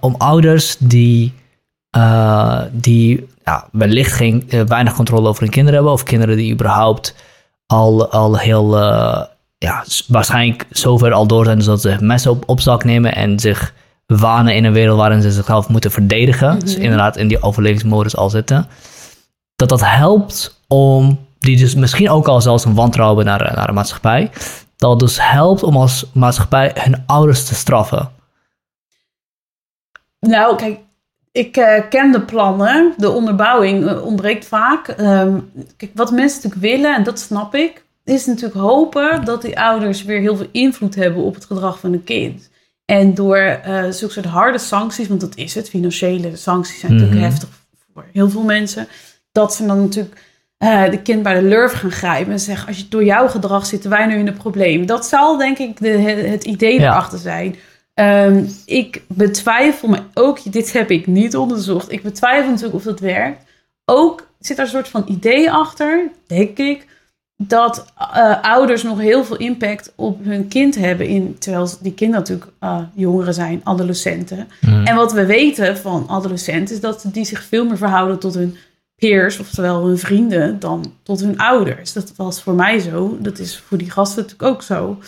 om ouders die, die ja, wellicht geen, eh, weinig controle over hun kinderen hebben, of kinderen die überhaupt al, al heel, eh, ja, waarschijnlijk zover al door zijn dus dat ze messen op, op zak nemen en zich wanen in een wereld waarin ze zichzelf moeten verdedigen. Dus Mhm. inderdaad in die overlevingsmodus al zitten. Dat dat helpt om, die dus misschien ook al zelfs een wantrouwen naar, naar de maatschappij, dat dus helpt om als maatschappij hun ouders te straffen? Nou, kijk, ik eh, ken de plannen. De onderbouwing eh, ontbreekt vaak. Ehm, kijk, wat mensen natuurlijk willen, en dat snap ik, is natuurlijk hopen dat die ouders weer heel veel invloed hebben op het gedrag van een kind. En door uh, zulke soort harde sancties, want dat is het, financiële sancties zijn natuurlijk Mhm. heftig voor heel veel mensen, dat ze dan natuurlijk de kind bij de lurf gaan grijpen en zeggen: Als je door jouw gedrag zitten wij nu in een probleem. Dat zal denk ik de, het idee Ja. erachter zijn. Ehm, ik betwijfel, maar ook dit heb ik niet onderzocht. Ik betwijfel natuurlijk of dat werkt. Ook zit er een soort van idee achter, denk ik, dat eh, ouders nog heel veel impact op hun kind hebben. In, terwijl die kinderen natuurlijk eh, jongeren zijn, adolescenten. Mm. En wat we weten van adolescenten is dat die zich veel meer verhouden tot hun peers, oftewel hun vrienden, dan tot hun ouders. Dat was voor mij zo. Dat is voor die gasten natuurlijk ook zo.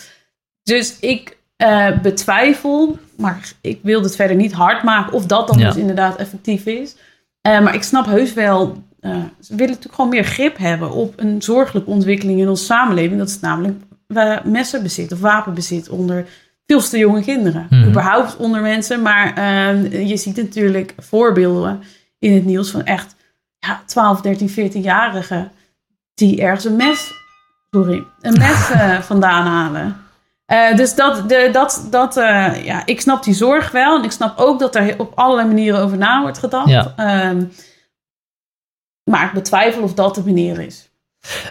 Dus ik eh, betwijfel, maar ik wil het verder niet hard maken of dat dan Ja. dus inderdaad effectief is. Eh, maar ik snap heus wel, eh, ze willen natuurlijk gewoon meer grip hebben op een zorgelijke ontwikkeling in onze samenleving. Dat is namelijk messenbezit of wapenbezit onder veel te jonge kinderen. Mhm. Überhaupt onder mensen, maar je ziet natuurlijk voorbeelden in het nieuws van echt ja, 12, 13, 14-jarigen die ergens een mes, sorry, een mes vandaan halen. Eh, dus dat, de, dat, dat eh, ja, ik snap die zorg wel. En ik snap ook dat er op allerlei manieren over na wordt gedacht. Ja. Ehm, maar ik betwijfel of dat de manier is.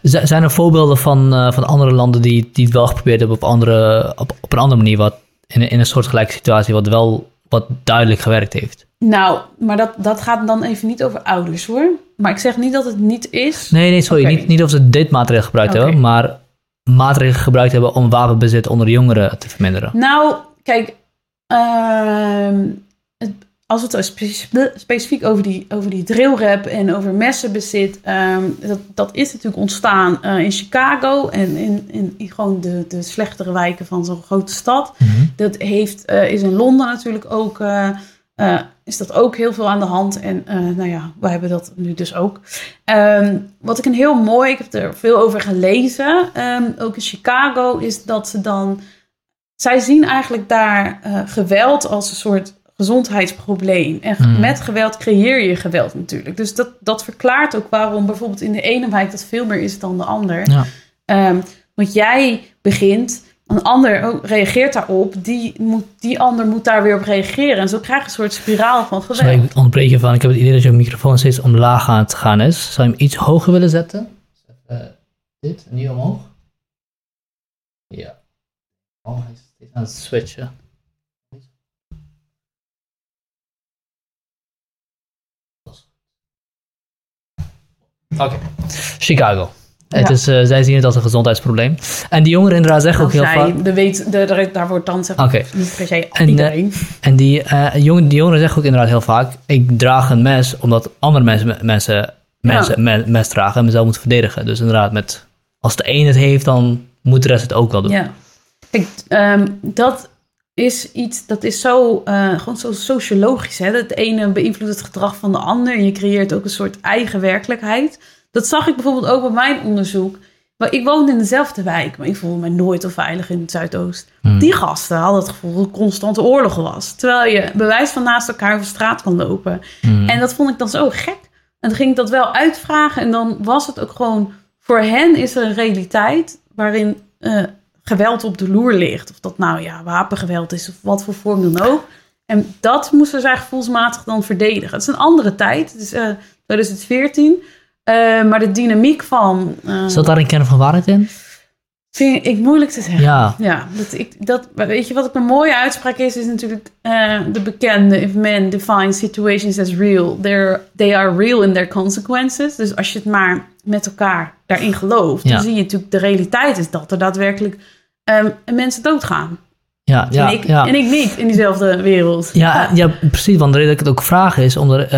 Z- Zijn er voorbeelden van, eh, van andere landen die, die het wel geprobeerd hebben op, andere, op, op een andere manier, wat in, een- in een soortgelijke situatie, wat wel wat duidelijk gewerkt heeft? Nou, maar dat, dat gaat dan even niet over ouders hoor. Maar ik zeg niet dat het niet is. Nee, nee, sorry. Niet, niet of ze dit maatregel gebruikt hebben, maar maatregelen gebruikt hebben om wapenbezit onder jongeren te verminderen. Nou, kijk, ehm, het- als we het specifiek over die, over die drillrap en over messenbezit, ehm, dat, dat is natuurlijk ontstaan eh, in Chicago en in, in, in gewoon de, de slechtere wijken van zo'n grote stad. Mhm. Dat heeft, eh, is in Londen natuurlijk ook, eh, is dat ook heel veel aan de hand. En eh, nou ja, wij hebben dat nu dus ook. Ehm, wat ik een heel mooi, ik heb er veel over gelezen, ehm, ook in Chicago, is dat ze dan, zij zien eigenlijk daar eh, geweld als een soort gezondheidsprobleem. En Hmm. met geweld creëer je geweld natuurlijk. Dus dat, dat verklaart ook waarom bijvoorbeeld in de ene wijk dat veel meer is dan de ander. Ja. Ehm, want jij begint, een ander reageert daarop, die, moet, die ander moet daar weer op reageren. En zo krijg je een soort spiraal van geweld. Sorry, ik ontbreek je van. Ik heb het idee dat je microfoon steeds omlaag aan het gaan is. Zou je hem iets hoger willen zetten? Even dit, en nu omhoog. Ja. Oh, hij is steeds aan het switchen. Oké. Chicago. Het Ja. is, eh, zij zien het als een gezondheidsprobleem. En die jongeren inderdaad zeggen ook heel vaak... de weet, de, de- daar wordt dan zeg Oké. niet per se En, eh, iedereen. En die, jongen, die jongeren zeggen ook inderdaad heel vaak: ik draag een mes omdat andere mensen, mensen, mensen me- mes dragen en mezelf moeten verdedigen. Dus inderdaad, met, als de een het heeft, dan moet de rest het ook wel doen. Ja. Kijk, ehm, dat is iets, dat is zo, gewoon zo sociologisch. Hè? Het ene beïnvloedt het gedrag van de ander en je creëert ook een soort eigen werkelijkheid. Dat zag ik bijvoorbeeld ook bij mijn onderzoek. Maar ik woonde in dezelfde wijk, maar ik voelde me nooit onveilig in het Zuidoost. Hmm. Die gasten hadden het gevoel dat er constante oorlog was. Terwijl je bewijs van naast elkaar over straat kan lopen. Hmm. En dat vond ik dan zo gek. En dan ging ik dat wel uitvragen. En dan was het ook gewoon... Voor hen is er een realiteit waarin eh, geweld op de loer ligt. Of dat nou ja, wapengeweld is of wat voor vorm dan ook. En dat moesten zij gevoelsmatig dan verdedigen. Het is een andere tijd. Het is eh 2014. Eh, maar de dynamiek van... eh, Zat daar een kern van waarheid in? vind ik moeilijk te zeggen. Ja. Ja, dat ik, dat, weet je wat ook een mooie uitspraak is? Is natuurlijk eh, de bekende... If men define situations as real, they are real in their consequences. Dus als je het maar met elkaar daarin gelooft... Ja. dan zie je natuurlijk de realiteit is dat er daadwerkelijk ehm, mensen doodgaan. Ja, ja, en, ik, ja. en ik niet in diezelfde wereld. Ja, ja, precies. Want de reden dat ik het ook vraag is omdat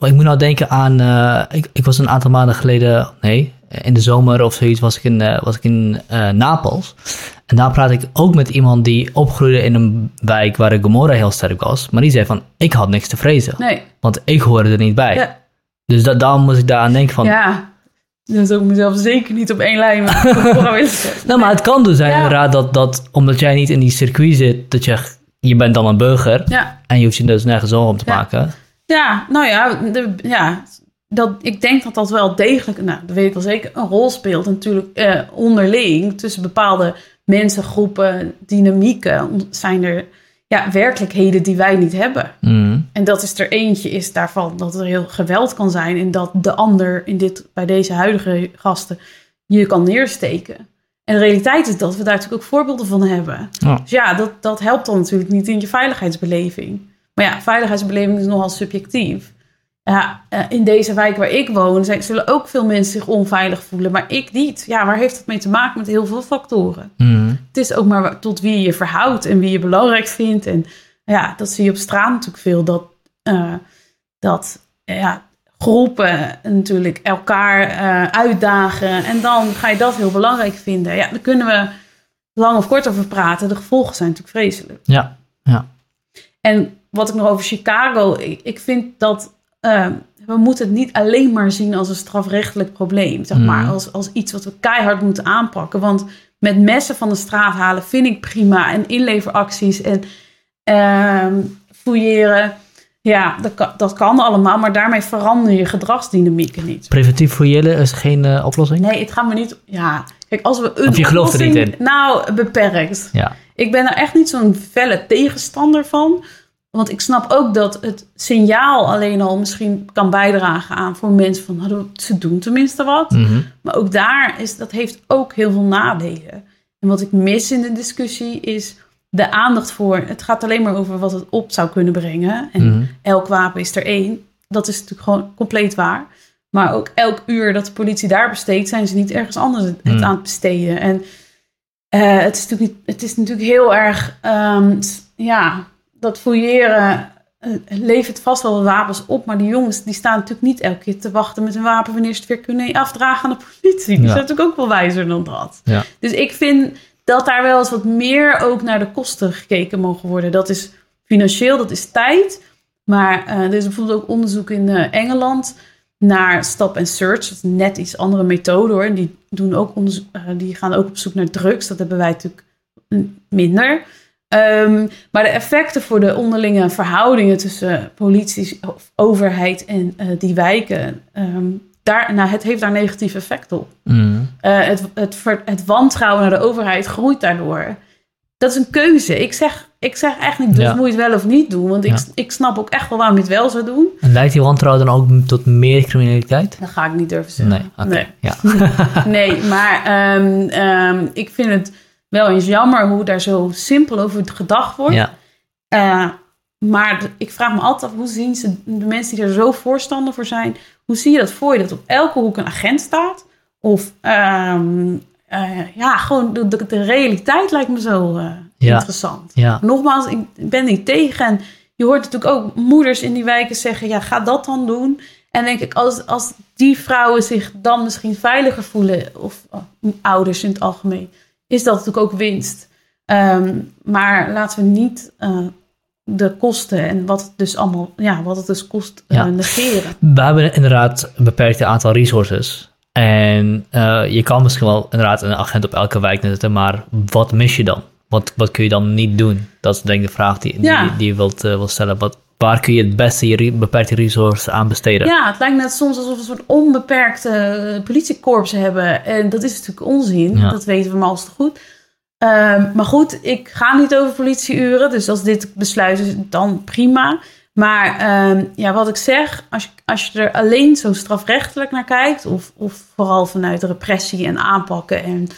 ehm, ik moet nou denken aan. eh, ik, ik was een aantal maanden geleden, nee, in de zomer of zoiets, was ik in, eh, was ik in eh, Napels. En daar praat ik ook met iemand die opgroeide in een wijk waar de Gomorra heel sterk was. Maar die zei van: Ik had niks te vrezen, Nee, want ik hoorde er niet bij. ja, Dus dat, daarom moest ik daaraan denken van: ja. Dan zou ik mezelf zeker niet op één lijn met. Nou, maar het kan dus zijn Ja. inderdaad dat, dat omdat jij niet in die circuit zit, dat je, je bent dan een burger Ja, en je hoeft je dus nergens zorgen om te Ja. maken. Ja nou ja, de, ja dat, ik denk dat dat wel degelijk, nou, dat weet ik wel zeker, een rol speelt natuurlijk eh, onderling tussen bepaalde mensen, groepen, dynamieken. Zijn er ja, werkelijkheden die wij niet hebben. Mhm. En dat is er eentje is daarvan dat er heel geweld kan zijn en dat de ander in dit, bij deze huidige gasten je kan neersteken. En de realiteit is dat we daar natuurlijk ook voorbeelden van hebben. Dus ja, dat, dat helpt dan natuurlijk niet in je veiligheidsbeleving. Maar ja, veiligheidsbeleving is nogal subjectief. Ja, eh, in deze wijk waar ik woon zijn, zullen ook veel mensen zich onveilig voelen, maar ik niet. Ja, waar heeft dat mee te maken? Met heel veel factoren. Mhm. Het is ook maar tot wie je je verhoudt en wie je belangrijk vindt. En ja, dat zie je op straat natuurlijk veel. Dat, eh, dat ja, groepen natuurlijk elkaar eh, uitdagen. En dan ga je dat heel belangrijk vinden. Ja, daar kunnen we lang of kort over praten. De gevolgen zijn natuurlijk vreselijk. Ja, ja. En wat ik nog over Chicago, ik, ik vind dat eh, we moeten het niet alleen maar zien als een strafrechtelijk probleem, zeg maar, Mhm. als, als iets wat we keihard moeten aanpakken. Want met messen van de straat halen vind ik prima en inleveracties en ehm fouilleren, ja, dat kan, dat kan allemaal, maar daarmee verander je gedragsdynamieken niet. Preventief jullie is geen eh, oplossing? Nee, het gaat me niet. Ja, kijk, als we een Of je gelooft er niet oplossing- Nou, beperkt. Ja. Ik ben er echt niet zo'n felle tegenstander van. Want ik snap ook dat het signaal alleen al misschien kan bijdragen aan voor mensen van nou, ze doen tenminste wat. Mhm. Maar ook daar is dat heeft ook heel veel nadelen. En wat ik mis in de discussie is de aandacht voor. Het gaat alleen maar over wat het op zou kunnen brengen. En Mhm. elk wapen is er één. Dat is natuurlijk gewoon compleet waar. Maar ook elk uur dat de politie daar besteedt, zijn ze niet ergens anders het Mm. aan het besteden. En eh, het, is natuurlijk niet, het is natuurlijk heel erg, ehm, ja, dat fouilleren eh, levert vast wel wapens op. Maar die jongens die staan natuurlijk niet elke keer te wachten met een wapen wanneer ze het weer kunnen afdragen aan de politie. Die Ja. zijn natuurlijk ook wel wijzer dan dat. Ja. Dus ik vind dat daar wel eens wat meer ook naar de kosten gekeken mogen worden. Dat is financieel, dat is tijd. Maar eh, er is bijvoorbeeld ook onderzoek in eh, Engeland naar stop and search. Dat is net iets andere methode hoor. En die, doen ook eh, die gaan ook op zoek naar drugs. Dat hebben wij natuurlijk mm, minder. Ehm, maar de effecten voor de onderlinge verhoudingen tussen politie, of overheid en eh, die wijken, ehm, daar, nou, het heeft daar negatief effect op. Mhm. Eh, het, het, ver- het wantrouwen naar de overheid groeit daardoor. Dat is een keuze. Ik zeg, ik zeg echt niet, dus Ja. moet je het wel of niet doen. Want ik, Ja. ik snap ook echt wel waarom je het wel zou doen. En leidt die wantrouwen dan ook tot meer criminaliteit? Dat ga ik niet durven zeggen. Nee. Ja. Nee, maar ehm, ik vind het wel eens jammer hoe daar zo simpel over gedacht wordt. ja. Eh, maar ik vraag me altijd af, hoe zien ze, de mensen die er zo voorstander voor zijn, hoe zie je dat voor je? Dat op elke hoek een agent staat? Of ehm, eh, ja, gewoon de, de, de realiteit lijkt me zo eh, Ja. interessant. Ja. Nogmaals, ik ben niet tegen. En je hoort natuurlijk ook moeders in die wijken zeggen, ja, ga dat dan doen. En denk ik, als, als die vrouwen zich dan misschien veiliger voelen, of oh, ouders in het algemeen, is dat natuurlijk ook winst. Ehm, maar laten we niet eh, de kosten en wat het dus allemaal, ja, wat het dus kost, eh, Ja. negeren. We hebben inderdaad een beperkt aantal resources. En eh, je kan misschien wel inderdaad een agent op elke wijk zetten, maar wat mis je dan? Wat, wat kun je dan niet doen? Dat is denk ik de vraag die, die, Ja. die je wilt, wilt stellen. Wat, waar kun je het beste je beperkte resources aan besteden? Ja, het lijkt net soms alsof we een soort onbeperkte eh, politiekorps hebben. En dat is natuurlijk onzin. Ja. Dat weten we maar al te goed. Ehm, maar goed, ik ga niet over politieuren. Dus als dit besluit is, dan prima. Maar ehm, ja, wat ik zeg, als je, als je er alleen zo strafrechtelijk naar kijkt... Of, of vooral vanuit repressie en aanpakken... En,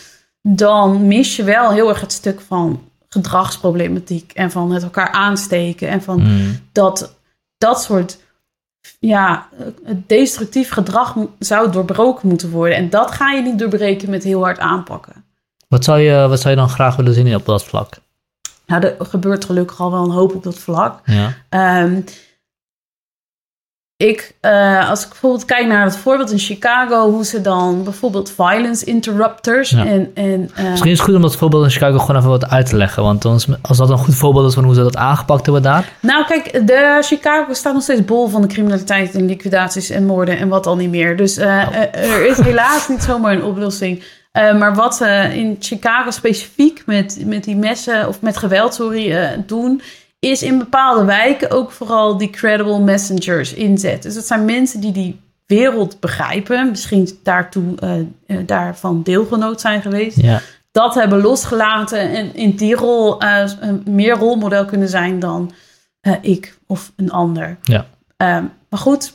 dan mis je wel heel erg het stuk van gedragsproblematiek... en van het elkaar aansteken... en van Mm, dat dat soort ja, destructief gedrag zou doorbroken moeten worden. En dat ga je niet doorbreken met heel hard aanpakken. Wat, zou je, wat zou je dan graag willen zien op dat vlak? Nou, er gebeurt gelukkig al wel een hoop op dat vlak. Ja. Ehm, ik, eh, als ik bijvoorbeeld kijk naar het voorbeeld in Chicago, hoe ze dan bijvoorbeeld violence interrupters Ja. en, en eh, Misschien is het goed om dat voorbeeld in Chicago gewoon even wat uit te leggen. Want dan is- als dat een goed voorbeeld is van hoe ze dat aangepakt hebben daar. Nou, kijk, de Chicago staat nog steeds bol van de criminaliteit en liquidaties en moorden en wat al niet meer. Dus eh, eh, er is helaas niet zomaar een oplossing. Maar wat ze in Chicago specifiek met, met die messen of met geweld, sorry, doen, is in bepaalde wijken ook vooral die credible messengers inzetten. Dus dat zijn mensen die die wereld begrijpen, misschien daartoe eh, daarvan deelgenoot zijn geweest Ja. dat hebben losgelaten en in die rol een meer rolmodel kunnen zijn dan ik of een ander. Ja. Ehm, maar goed,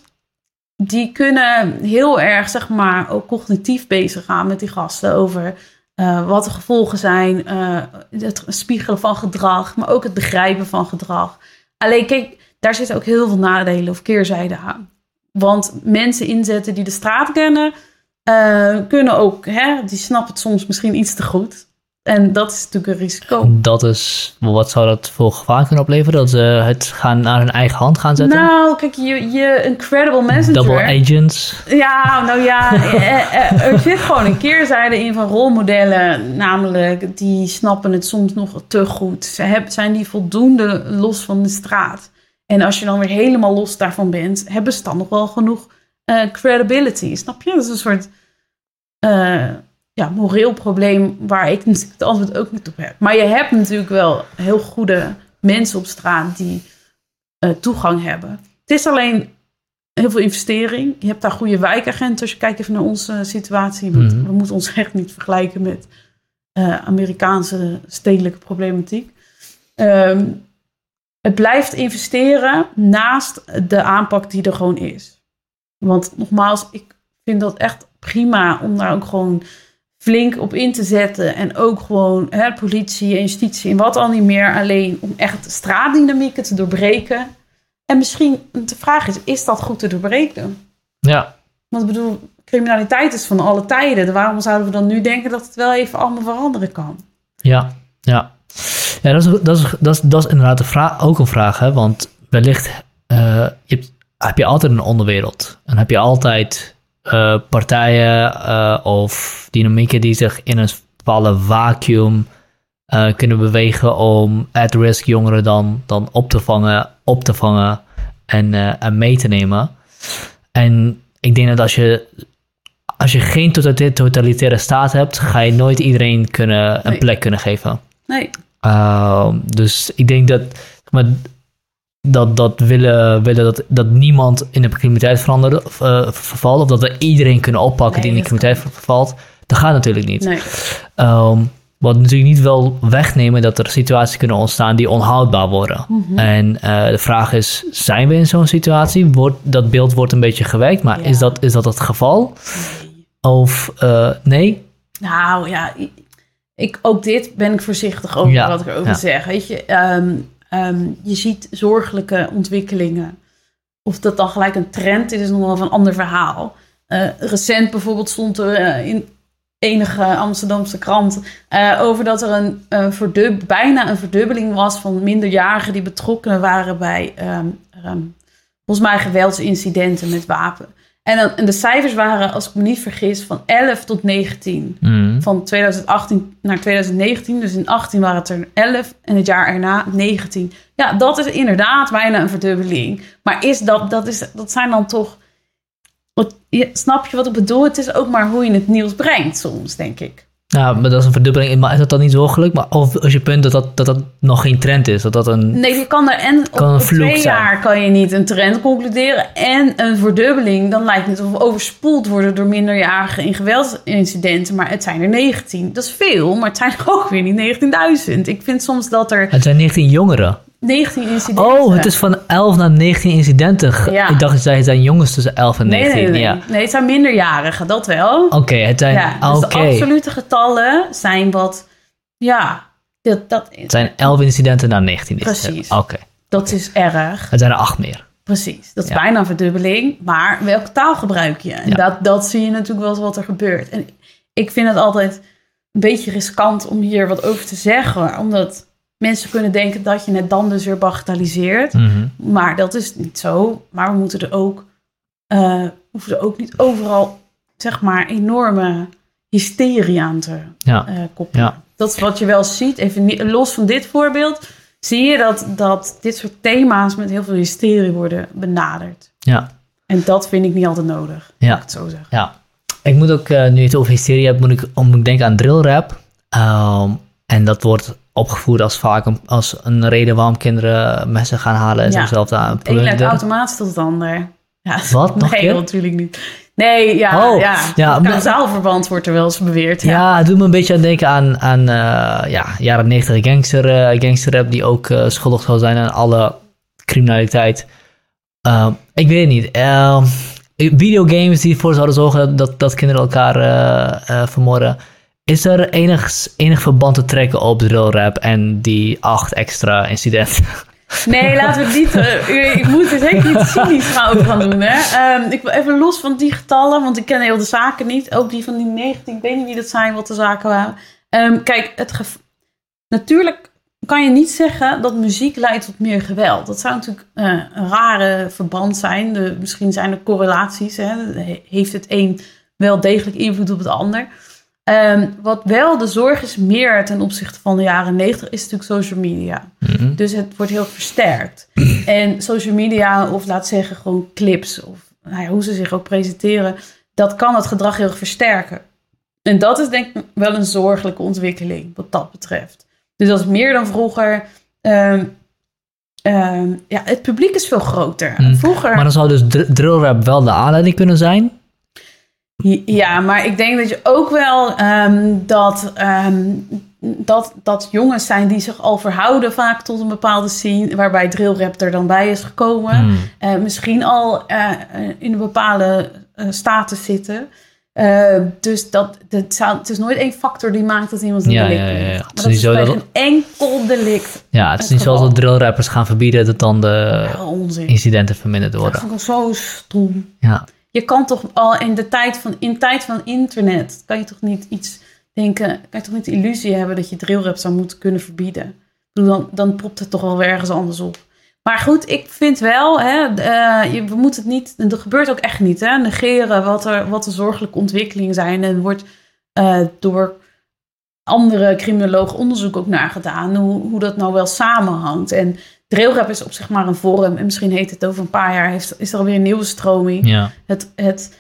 die kunnen heel erg, zeg maar, ook cognitief bezig gaan met die gasten over eh, wat de gevolgen zijn, eh, het spiegelen van gedrag, maar ook het begrijpen van gedrag. Alleen kijk, daar zitten ook heel veel nadelen of keerzijden aan. Want mensen inzetten die de straat kennen, eh, kunnen ook, hè, die snappen het soms misschien iets te goed. En dat is natuurlijk een risico. Dat is, wat zou dat voor gevaar kunnen opleveren? Dat ze het gaan naar hun eigen hand gaan zetten? Nou, kijk, je, je een credible messenger. Double agents. Ja, nou ja, eh, eh, er zit gewoon een keerzijde in van rolmodellen. Namelijk, die snappen het soms nog te goed. Ze hebben, zijn die voldoende los van de straat. En als je dan weer helemaal los daarvan bent, hebben ze dan nog wel genoeg eh, credibility. Snap je? Dat is een soort eh, ja, moreel probleem waar ik natuurlijk het antwoord ook niet op heb. Maar je hebt natuurlijk wel heel goede mensen op straat die eh, toegang hebben. Het is alleen heel veel investering. Je hebt daar goede wijkagenten. Als je kijkt even naar onze situatie. Mhm. We moeten ons echt niet vergelijken met eh, Amerikaanse stedelijke problematiek. Ehm, het blijft investeren naast de aanpak die er gewoon is. Want nogmaals, ik vind dat echt prima om daar ook gewoon flink op in te zetten. En ook gewoon hè, politie en justitie en wat al niet meer. Alleen om echt straatdynamieken te doorbreken. En misschien de vraag is, is dat goed te doorbreken? Ja. Want ik bedoel, criminaliteit is van alle tijden. Waarom zouden we dan nu denken dat het wel even allemaal veranderen kan? Ja, ja. Ja, dat is, dat is, dat is, dat is inderdaad een vraag, ook een vraag, hè? Want wellicht eh, je hebt, heb je altijd een onderwereld. En heb je altijd eh, partijen eh, of dynamieken die zich in een bepaalde vacuüm eh, kunnen bewegen om at-risk jongeren dan, dan op te vangen, op te vangen en, en mee te nemen. En ik denk dat als je, als je geen totalitaire, totalitaire staat hebt, ga je nooit iedereen kunnen, een Nee. plek kunnen geven. Nee, Ehm, dus ik denk dat, maar, dat, dat willen, willen dat, dat niemand in de criminaliteit verandert, of, eh, vervalt, of dat we iedereen kunnen oppakken die in de criminaliteit vervalt, dat gaat natuurlijk niet. nee. Ehm, wat natuurlijk niet wil wegnemen dat er situaties kunnen ontstaan die onhoudbaar worden. Mhm. En eh, de vraag is, zijn we in zo'n situatie? Wordt, dat beeld wordt een beetje gewekt, maar Ja. is, dat, is dat het geval? Of eh, nee? Nou ja, ik- ook dit ben ik voorzichtig over Ja, wat ik erover ja. zeg. Weet je, ehm, ehm, je ziet zorgelijke ontwikkelingen. Of dat dan gelijk een trend is, is nog wel een ander verhaal. Eh, recent bijvoorbeeld stond er eh, in enige Amsterdamse krant eh, over dat er een, verdub- bijna een verdubbeling was van minderjarigen die betrokken waren bij ehm, ehm, volgens mij geweldsincidenten met wapen. En, dan, en de cijfers waren, als ik me niet vergis, van 11 tot 19 Mm. van 2018 naar 2019. Dus in 18 waren het er 11 en het jaar erna 19. Ja, dat is inderdaad bijna een verdubbeling. Maar is dat, dat, is, dat zijn dan toch... Wat, snap je wat ik bedoel? Het is ook maar hoe je het nieuws brengt soms, denk ik. Ja, maar dat is een verdubbeling. Maar is dat dan niet zorgelijk? Maar of als je punt dat dat, dat, dat nog geen trend is, dat dat een... Nee, je kan er en op, Kan een op vloek twee zijn. jaar kan je niet een trend concluderen en een verdubbeling. Dan lijkt het of we overspoeld worden door minderjarigen in geweldsincidenten. Maar het zijn er 19. Dat is veel, maar het zijn er ook weer niet 19.000. Ik vind soms dat er Het zijn 19 jongeren. 19 incidenten. Oh, het is van 11 naar 19 incidenten. Ja. Ik dacht dat het zijn jongens tussen 11 en Nee, 19. nee, nee. Ja. nee, het zijn minderjarigen, dat wel. Oké, het zijn... ja, dus de absolute getallen zijn wat... Ja, dat, dat, het zijn 11 incidenten naar 19 incidenten. Precies. Oké, dat is erg. het zijn er 8 meer. Precies, dat is Ja. bijna een verdubbeling. Maar welke taal gebruik je? En Ja. dat, dat zie je natuurlijk wel wat er gebeurt. En ik vind het altijd een beetje riskant om hier wat over te zeggen. Omdat mensen kunnen denken dat je het dan dus weer bagatelliseert. Mhm. Maar dat is niet zo. Maar we moeten er ook eh hoeven ze ook niet overal, zeg maar, enorme hysterie aan te Ja. eh, koppelen. Ja. Dat is wat je wel ziet. Even niet- los van dit voorbeeld, zie je dat, dat dit soort thema's met heel veel hysterie worden benaderd. Ja. En dat vind ik niet altijd nodig, Ja. ik het zo zeggen. Ja, ik moet ook, eh, nu je het over hysterie hebt, moet ik, moet ik denken aan drill rap. Ehm, en dat wordt opgevoerd als vaak een, als een reden waarom kinderen messen gaan halen en Ja. zichzelf daar Het plunderen. automatisch tot het ander. Ja, Wat? Nog Nee, natuurlijk niet. Nee, ja, Oh, ja. ja, Kausaalverband wordt er wel eens beweerd. Ja. Ja, het doet me een beetje aan denken aan, aan eh, ja, jaren 90 gangster, eh, gangsterrap, die ook eh, schuldig zou zijn aan alle criminaliteit. Ehm, ik weet het niet. Ehm, videogames die ervoor zouden zorgen dat, dat kinderen elkaar vermoorden. Is er enig, enig verband te trekken op drill rap en die acht extra incidenten? Nee, laten we het niet. eh, ik moet er zeker niet cynisch over gaan doen. Hè. Ehm, ik wil even los van die getallen, want ik ken heel de zaken niet. Ook die van die 19, ik weet niet wie dat zijn, wat de zaken waren. Ehm, kijk, het natuurlijk kan je niet zeggen dat muziek leidt tot meer geweld. Dat zou natuurlijk eh, een rare verband zijn. Misschien zijn er correlaties. Hè. He- Heeft het een wel degelijk invloed op het ander? Ehm, wat wel de zorg is meer ten opzichte van de jaren 90 is natuurlijk social media. Mhm. Dus het wordt heel versterkt. En social media, of laat zeggen gewoon clips, of nou ja, hoe ze zich ook presenteren, dat kan het gedrag heel erg versterken. En dat is denk ik wel een zorgelijke ontwikkeling wat dat betreft. Dus dat is meer dan vroeger. Ehm, ehm, ja, het publiek is veel groter. Hmm. Vroeger. Maar dan zou dus dr- drill rap wel de aanleiding kunnen zijn? Ja, maar ik denk dat je ook wel ehm, dat, ehm, dat, dat jongens zijn die zich al verhouden vaak tot een bepaalde scene, waarbij drillrap er dan bij is gekomen. Hmm. Eh, misschien al eh, in een bepaalde eh, status zitten. Dus dat, dat zou, het is nooit één factor die maakt dat iemand een Ja, delict ja, ja, ja. pleegt. Het Maar is dat niet is zo dat- een enkel delict. Ja, het is niet zoals dat drill rappers gaan verbieden dat dan de incidenten verminderd Dat worden. vond ik zo stom. Ja. Je kan toch al in de tijd van, in tijd van internet, kan je toch niet iets denken, kan je toch niet de illusie hebben dat je drillrap zou moeten kunnen verbieden. Dan, dan propt het toch wel ergens anders op. Maar goed, ik vind wel, hè, eh, je, we moeten het niet, dat gebeurt ook echt niet, hè, negeren wat, er, wat de zorgelijke ontwikkelingen zijn. En wordt eh, door andere criminologen onderzoek ook naar gedaan, hoe, hoe dat nou wel samenhangt. En drillrap is op zich maar een vorm, en misschien heet het over een paar jaar, heeft, is er alweer een nieuwe stroming Ja. het, het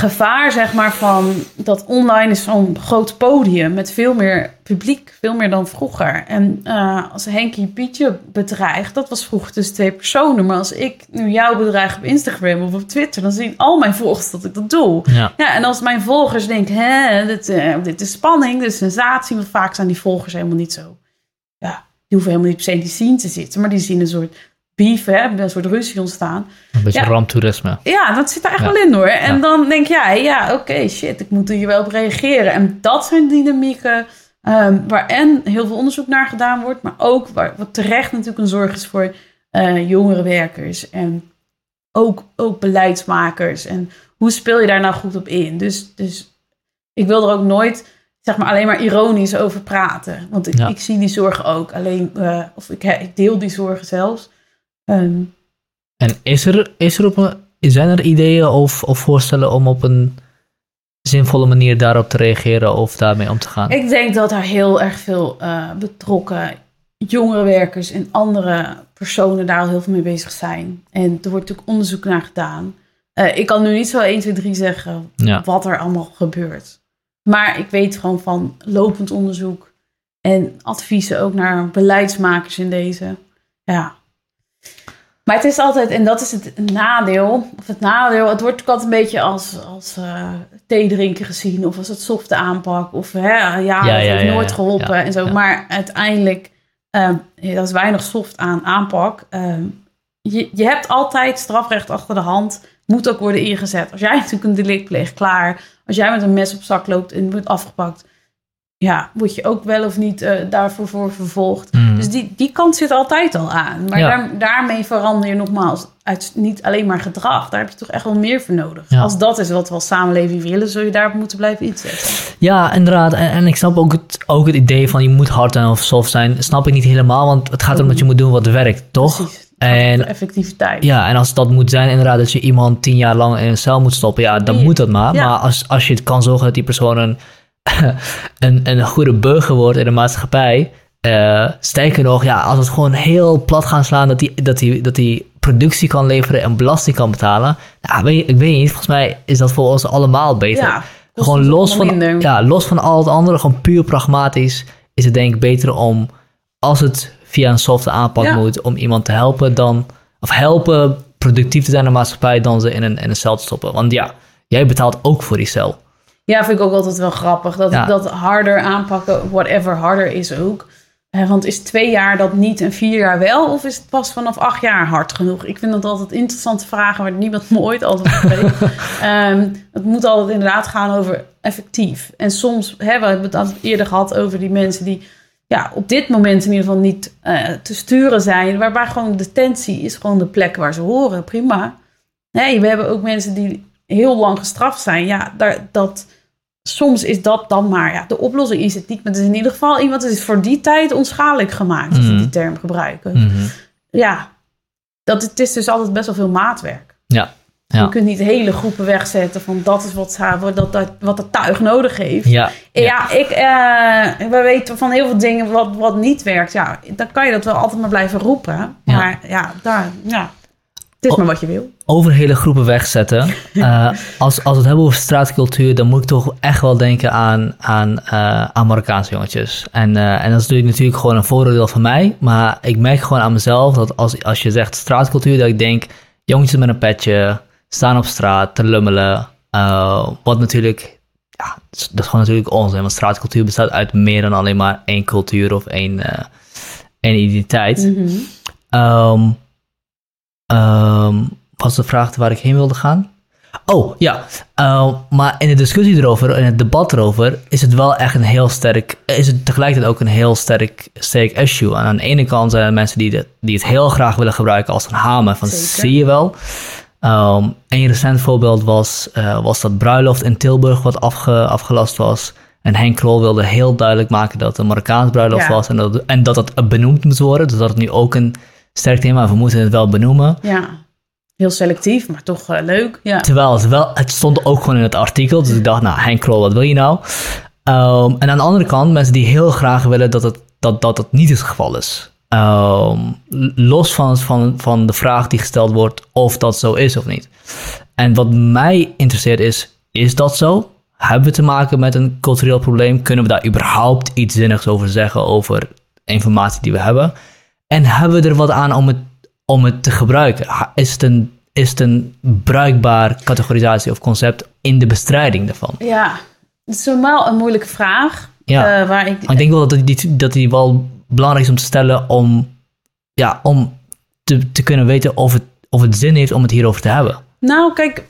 gevaar, zeg maar, van dat online is zo'n groot podium met veel meer publiek, veel meer dan vroeger. En eh, als Henkie Pietje bedreigt, dat was vroeger tussen twee personen. Maar als ik nu jou bedreig op Instagram of op Twitter, dan zien al mijn volgers dat ik dat doe. Ja. Ja, en als mijn volgers denken, hè, dit, eh, dit is spanning, dit is sensatie, want vaak zijn die volgers helemaal niet zo. Ja, die hoeven helemaal niet per se in die scene te zitten, maar die zien een soort beef, hè, een soort ruzie ontstaan. Een beetje Ja. ramptoerisme. Ja, dat zit er echt Ja. wel in hoor. En Ja. dan denk jij, ja, oké, shit, ik moet er hier wel op reageren. En dat zijn dynamieken ehm, waar en heel veel onderzoek naar gedaan wordt, maar ook waar, wat terecht natuurlijk een zorg is voor eh, jongere werkers en ook, ook beleidsmakers. En hoe speel je daar nou goed op in? Dus, dus ik wil er ook nooit zeg maar alleen maar ironisch over praten. Want ik, Ja. ik zie die zorgen ook. Alleen, eh, of ik, ik deel die zorgen zelfs. Ehm, En is er, is er op een, zijn er ideeën of, of voorstellen om op een zinvolle manier daarop te reageren of daarmee om te gaan? Ik denk dat er heel erg veel eh, betrokken jongerenwerkers en andere personen daar al heel veel mee bezig zijn. En er wordt natuurlijk onderzoek naar gedaan. Eh, ik kan nu niet zo 1, 2, 3 zeggen Ja. wat er allemaal gebeurt. Maar ik weet gewoon van lopend onderzoek en adviezen ook naar beleidsmakers in deze. Ja. Maar het is altijd, en dat is het nadeel, of het nadeel, het wordt ook altijd een beetje als, als eh thee drinken gezien, of als het softe aanpak, of hè, ja, Ja, dat ja, heeft ja, nooit geholpen en zo. Maar uiteindelijk, ehm dat is weinig soft aan aanpak. Ehm, je, je hebt altijd strafrecht achter de hand, moet ook worden ingezet. Als jij natuurlijk een delict pleegt, klaar. Als jij met een mes op zak loopt en wordt afgepakt, ja, word je ook wel of niet eh, daarvoor voor vervolgd. Hmm. Dus die, die kant zit altijd al aan. Maar Ja. daar, daarmee verander je nogmaals uit niet alleen maar gedrag. Daar heb je toch echt wel meer voor nodig. Ja. Als dat is wat we als samenleving willen, zul je daarop moeten blijven inzetten. Ja, inderdaad. En, en ik snap ook het, ook het idee van je moet hard en of soft zijn. Snap ik niet helemaal, want het gaat erom dat je moet doen wat werkt, toch? Precies. En- de effectiviteit. Ja, en als dat moet zijn inderdaad dat je iemand tien jaar lang in een cel moet stoppen, ja, dan moet dat maar. Ja. Maar als, als je het kan zorgen dat die persoon een, een, een goede burger wordt in de maatschappij, eh sterker nog, ja, als het gewoon heel plat gaan slaan, dat die, dat die, dat die productie kan leveren en belasting kan betalen, nou, weet ik weet niet, volgens mij is dat voor ons allemaal beter. Ja, gewoon ons los van, minder. ja, los van al het andere, gewoon puur pragmatisch, is het denk ik beter om, als het via een softe aanpak Ja. moet, om iemand te helpen dan, of helpen productief te zijn in de maatschappij dan ze in een, in een cel te stoppen. Want ja, jij betaalt ook voor die cel. Ja, vind ik ook altijd wel grappig. Dat, Ja. dat harder aanpakken, whatever harder is ook. Want is twee jaar dat niet en vier jaar wel? Of is het pas vanaf acht jaar hard genoeg? Ik vind dat altijd interessante vragen waar niemand me ooit altijd op weet. Ehm, het moet altijd inderdaad gaan over effectief. En soms, hè, we hebben het al eerder gehad over die mensen die ja, op dit moment in ieder geval niet eh, te sturen zijn. Waarbij gewoon detentie is gewoon de plek waar ze horen. Prima. Nee, we hebben ook mensen die heel lang gestraft zijn. Ja, daar, dat, soms is dat dan maar. Ja, de oplossing is het niet. Maar het is in ieder geval iemand is voor die tijd onschadelijk gemaakt. Als we Mhm. die term gebruiken. Ja, dat, het is dus altijd best wel veel maatwerk. Ja, ja. Je kunt niet hele groepen wegzetten van dat is wat, wat, dat, wat het tuig nodig heeft. Ja, Ja, ik, eh, we weten van heel veel dingen wat, wat niet werkt. Ja, dan kan je dat wel altijd maar blijven roepen. Maar ja, daar, ja. het is maar wat je wil. over hele groepen wegzetten. Eh, als, als we het hebben over straatcultuur, dan moet ik toch echt wel denken aan, aan, eh, aan Marokkaanse jongetjes. En, en dat is natuurlijk, natuurlijk gewoon een voordeel van mij. Maar ik merk gewoon aan mezelf dat als, als je zegt straatcultuur, dat ik denk jongetjes met een petje, staan op straat, te lummelen. eh, wat natuurlijk, ja, dat is, gewoon natuurlijk onzin. Want straatcultuur bestaat uit meer dan alleen maar één cultuur of één, eh, één identiteit. Mhm. Ehm ehm, was de vraag waar ik heen wilde gaan? Oh, ja. Ehm, maar in de discussie erover, in het debat erover, is het wel echt een heel sterk, is het tegelijkertijd ook een heel sterk, sterk issue. En aan de ene kant zijn er mensen die, de, die het heel graag willen gebruiken als een hamer, van Zeker. zie je wel. Ehm, een recent voorbeeld was, eh, was dat bruiloft in Tilburg wat afge, afgelast was. En Henk Krol wilde heel duidelijk maken dat het een Marokkaans bruiloft Ja. was en dat, en dat het benoemd moest worden. Dus dat het nu ook een sterk thema. We moeten het wel benoemen. Ja, heel selectief, maar toch eh, leuk. Ja. Terwijl het wel, het stond ook gewoon in het artikel. Dus ik dacht, nou, Henk Krol, wat wil je nou? Ehm, en aan de andere kant, mensen die heel graag willen dat het, dat, dat het niet het geval is. Ehm, los van, van, van de vraag die gesteld wordt of dat zo is of niet. En wat mij interesseert is, is dat zo? Hebben we te maken met een cultureel probleem? Kunnen we daar überhaupt iets zinnigs over zeggen over informatie die we hebben? En hebben we er wat aan om het, om het te gebruiken? Is het, een, is het een bruikbaar categorisatie of concept in de bestrijding daarvan? ja, het is normaal een moeilijke vraag. Ja. eh, waar ik, Maar ik denk wel dat die, dat die wel belangrijk is om te stellen om, ja, om te, te kunnen weten of het, of het zin heeft om het hierover te hebben. Nou, kijk,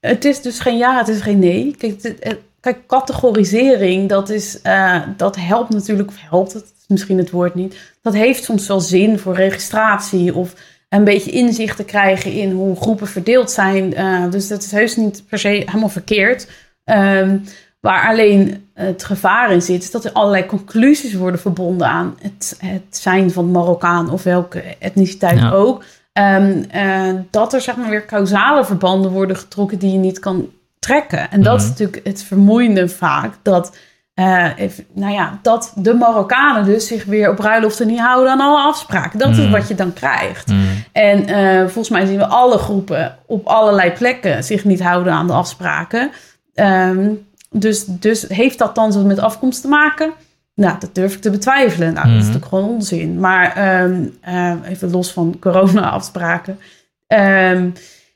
het is dus geen ja, het is geen nee. Kijk, kijk categorisering, dat, is, eh, dat helpt natuurlijk, of helpt het, is misschien het woord niet. Dat heeft soms wel zin voor registratie of een beetje inzicht te krijgen in hoe groepen verdeeld zijn. Eh, dus dat is heus niet per se helemaal verkeerd. Ehm, waar alleen het gevaar in zit, is dat er allerlei conclusies worden verbonden aan het, het zijn van Marokkaan of welke etniciteit Ja. ook. Ehm, eh, dat er zeg maar weer causale verbanden worden getrokken die je niet kan trekken. En dat is Mhm. natuurlijk het vermoeiende vaak. Dat, eh, even- nou ja, dat de Marokkanen dus zich weer op bruiloften niet houden aan alle afspraken. Dat is Mhm. wat je dan krijgt. En eh, volgens mij zien we alle groepen op allerlei plekken zich niet houden aan de afspraken. Ehm, dus, dus heeft dat dan zo met afkomst te maken? Nou, dat durf ik te betwijfelen. Nou, dat is Mhm. natuurlijk gewoon onzin. Maar ehm, eh, even los van corona-afspraken. ehm,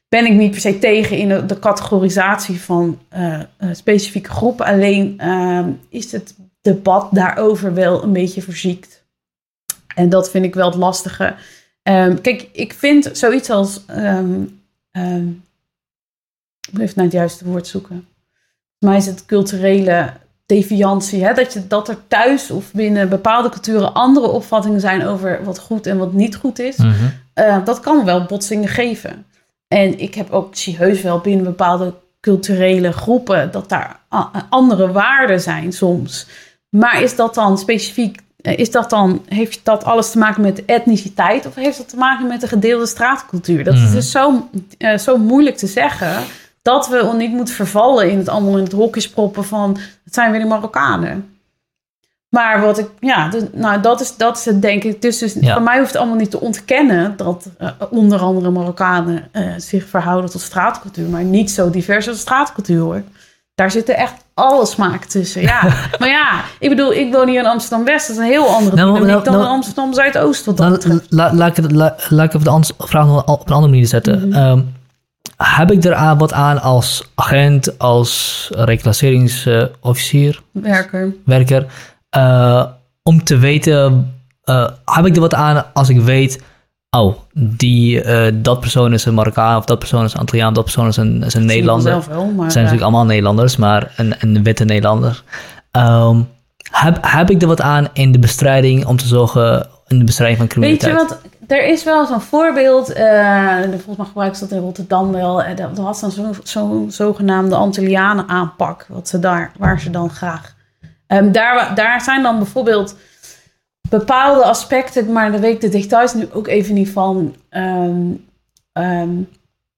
ben ik niet per se tegen in de, de categorisatie van eh, eh, specifieke groepen. Alleen ehm, is het debat daarover wel een beetje verziekt. En dat vind ik wel het lastige. Kijk, ik vind zoiets als. ik moet even naar het juiste woord zoeken. Voor mij is het culturele deviantie. Hè? Dat, je, dat er thuis of binnen bepaalde culturen andere opvattingen zijn over wat goed en wat niet goed is. Eh, dat kan wel botsingen geven. En ik heb ook, zie heus wel binnen bepaalde culturele groepen dat daar a- andere waarden zijn soms. Maar is dat dan specifiek is dat dan, heeft dat alles te maken met etniciteit of heeft dat te maken met de gedeelde straatcultuur? Dat is Mhm. dus zo, eh, zo moeilijk te zeggen dat we niet moeten vervallen in het allemaal in het hokjes proppen van het zijn weer de Marokkanen. Maar wat ik, ja, dus, nou, dat is, dat is het denk ik. Dus, dus Ja. voor mij hoeft het allemaal niet te ontkennen dat eh, onder andere Marokkanen eh, zich verhouden tot straatcultuur, maar niet zo divers als straatcultuur hoor. Daar zit er echt alle smaak tussen. Ja, maar ja, ik bedoel, ik woon hier in Amsterdam West. Dat is een heel andere Nou, nou, dan nou- in Amsterdam Zuidoost. Wat dat La, betreft. la- laat ik het, la- laat ik even de vraag nog op een andere manier zetten. Mhm. Ehm, heb ik er aan wat aan als agent, als reclasseringsofficier, Werker. werker, eh, om te weten, eh, heb ik er wat aan als ik weet, oh, die, eh, dat persoon is een Marokkaan, of dat persoon is een Antilliaan, dat persoon is een, is een Nederlander. Zelf wel, maar zijn natuurlijk allemaal Nederlanders, maar een, een witte Nederlander. Ehm, heb, heb ik er wat aan in de bestrijding om te zorgen in de bestrijding van Weet je criminaliteit? wat, er is wel zo'n voorbeeld, eh, volgens mij gebruiken ze dat in Rotterdam wel. eh, Dat was dan zo'n zo, zogenaamde Antillianen aanpak, wat ze daar, waar ze dan graag. Ehm, daar, daar zijn dan bijvoorbeeld bepaalde aspecten, maar daar weet ik de details nu ook even niet van. ehm,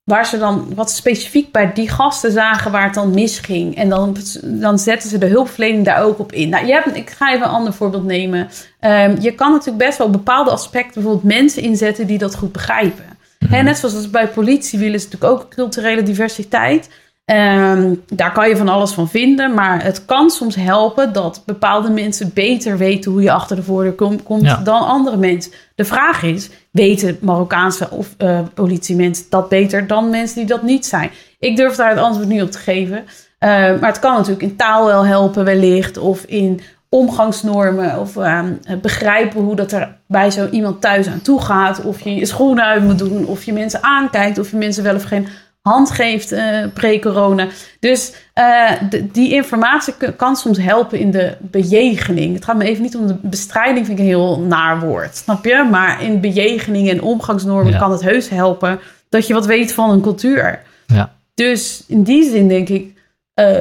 waar ze dan wat specifiek bij die gasten zagen waar het dan misging. En dan, dan zetten ze de hulpverlening daar ook op in. Nou, je hebt, ik ga even een ander voorbeeld nemen. Ehm, je kan natuurlijk best wel bepaalde aspecten, bijvoorbeeld mensen inzetten die dat goed begrijpen. Hè, net zoals als bij politie willen ze natuurlijk ook culturele diversiteit. Ehm, daar kan je van alles van vinden, maar het kan soms helpen dat bepaalde mensen beter weten hoe je achter de voordeur kom- komt Ja. dan andere mensen. De vraag is, weten Marokkaanse of eh politiemensen dat beter dan mensen die dat niet zijn? Ik durf daar het antwoord niet op te geven. Eh, maar het kan natuurlijk in taal wel helpen wellicht of in omgangsnormen of ehm, begrijpen hoe dat er bij zo iemand thuis aan toe gaat. Of je je schoenen uit moet doen, of je mensen aankijkt, of je mensen wel of geen hand geeft eh, pre-corona. Dus eh, de- die informatie kan soms helpen in de bejegening. Het gaat me even niet om de bestrijding, vind ik een heel naar woord, snap je? Maar in bejegening en omgangsnormen Ja. kan het heus helpen dat je wat weet van een cultuur. Ja. Dus in die zin denk ik, eh,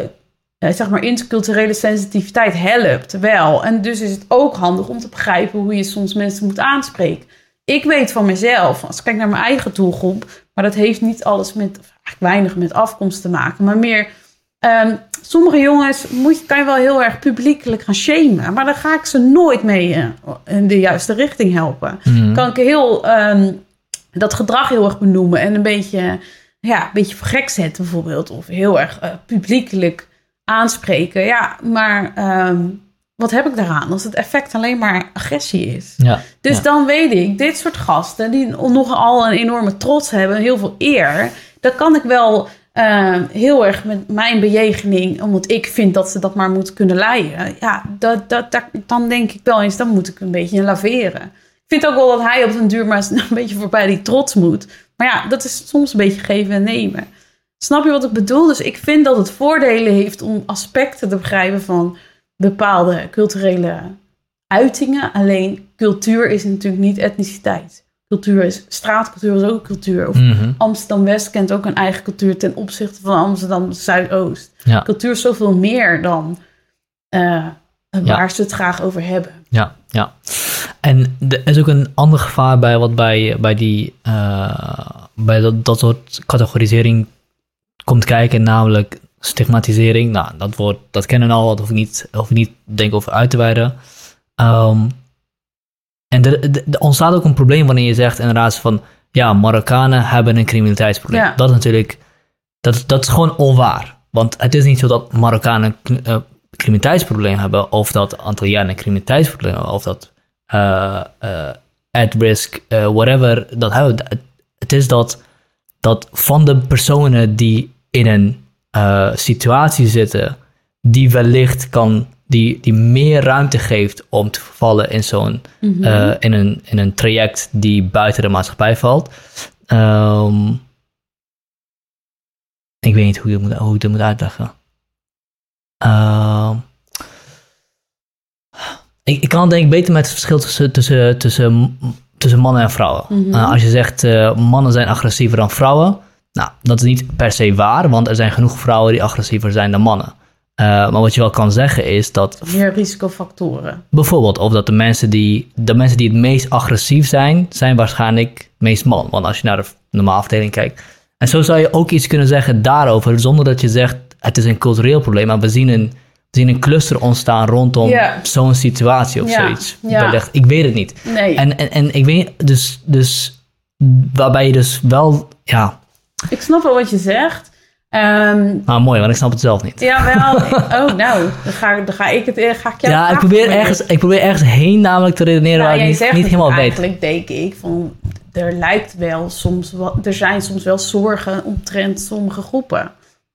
zeg maar, interculturele sensitiviteit helpt wel. En dus is het ook handig om te begrijpen hoe je soms mensen moet aanspreken. Ik weet van mezelf, als ik kijk naar mijn eigen doelgroep, maar dat heeft niet alles met, of eigenlijk weinig met afkomst te maken, maar meer. ehm, sommige jongens moet kan je wel heel erg publiekelijk gaan shamen, maar dan ga ik ze nooit mee eh, in de juiste richting helpen Mhm. kan ik heel ehm, dat gedrag heel erg benoemen en een beetje, ja, een beetje voor gek zetten bijvoorbeeld. Of heel erg eh, publiekelijk aanspreken. Ja, maar ehm, wat heb ik daaraan als het effect alleen maar agressie is? Ja. Dus Ja. dan weet ik, dit soort gasten die nogal een enorme trots hebben, heel veel eer, dan kan ik wel ehm, heel erg met mijn bejegening, omdat ik vind dat ze dat maar moeten kunnen leiden. Ja, dat, dat, dat, dan denk ik wel eens, dan moet ik een beetje laveren. Ik vind ook wel dat hij op den duur maar een beetje voorbij die trots moet. Maar ja, dat is soms een beetje geven en nemen. Snap je wat ik bedoel? Dus ik vind dat het voordelen heeft om aspecten te begrijpen van bepaalde culturele uitingen. Alleen cultuur is natuurlijk niet etniciteit. Cultuur is straatcultuur is ook cultuur. Of Mhm. Amsterdam West kent ook een eigen cultuur ten opzichte van Amsterdam Zuidoost. Ja. Cultuur is zoveel meer dan eh, waar Ja. ze het graag over hebben. Ja, ja. En er is ook een ander gevaar bij wat bij, bij, die, eh, bij dat, dat soort categorisering komt kijken, namelijk stigmatisering. Nou, dat woord, dat kennen we al, dat hoef ik niet, hoef ik niet denk over uit te wijden. Ehm, en er, ontstaat ook een probleem wanneer je zegt inderdaad van, ja, Marokkanen hebben een criminaliteitsprobleem. Ja. Dat is natuurlijk, dat, dat is gewoon onwaar. Want het is niet zo dat Marokkanen een eh, criminaliteitsprobleem hebben, of dat Antillianen een criminaliteitsprobleem hebben, of dat eh, eh, at risk, whatever, dat hebben. Het is dat, dat van de personen die in een eh, situatie zitten, die wellicht kan, die, die meer ruimte geeft om te vervallen in zo'n, eh, in, een, in een traject die buiten de maatschappij valt. Ehm, ik weet niet hoe, je moet, hoe ik dit moet uitleggen. Ehm, ik, ik kan het denk ik beter met het verschil tussen, tussen, tussen, tussen mannen en vrouwen. Mhm. Eh, als je zegt mannen zijn agressiever dan vrouwen, nou, dat is niet per se waar, want er zijn genoeg vrouwen die agressiever zijn dan mannen. Eh, maar wat je wel kan zeggen is dat Meer risicofactoren. bijvoorbeeld of dat de mensen die de mensen die het meest agressief zijn, zijn waarschijnlijk het meest man. Want als je naar de normale afdeling kijkt. En zo zou je ook iets kunnen zeggen daarover, zonder dat je zegt het is een cultureel probleem, maar we zien een, we zien een cluster ontstaan rondom zo'n situatie of Ja, zoiets. ja. Wellicht. Ik weet het niet. Nee, En, en, en ik weet dus, dus waarbij je dus wel, ja, ik snap wel wat je zegt. Ehm maar mooi, want ik snap het zelf niet. ja, wel. oh, nou, dan ga, dan ga ik het. eh, Ga ik jou Ja, ik probeer, ergens, ik probeer ergens heen namelijk te redeneren Nou, waar ik niet, helemaal weet. eigenlijk, denk ik, van er lijkt wel soms wat, er zijn soms wel zorgen omtrent sommige groepen.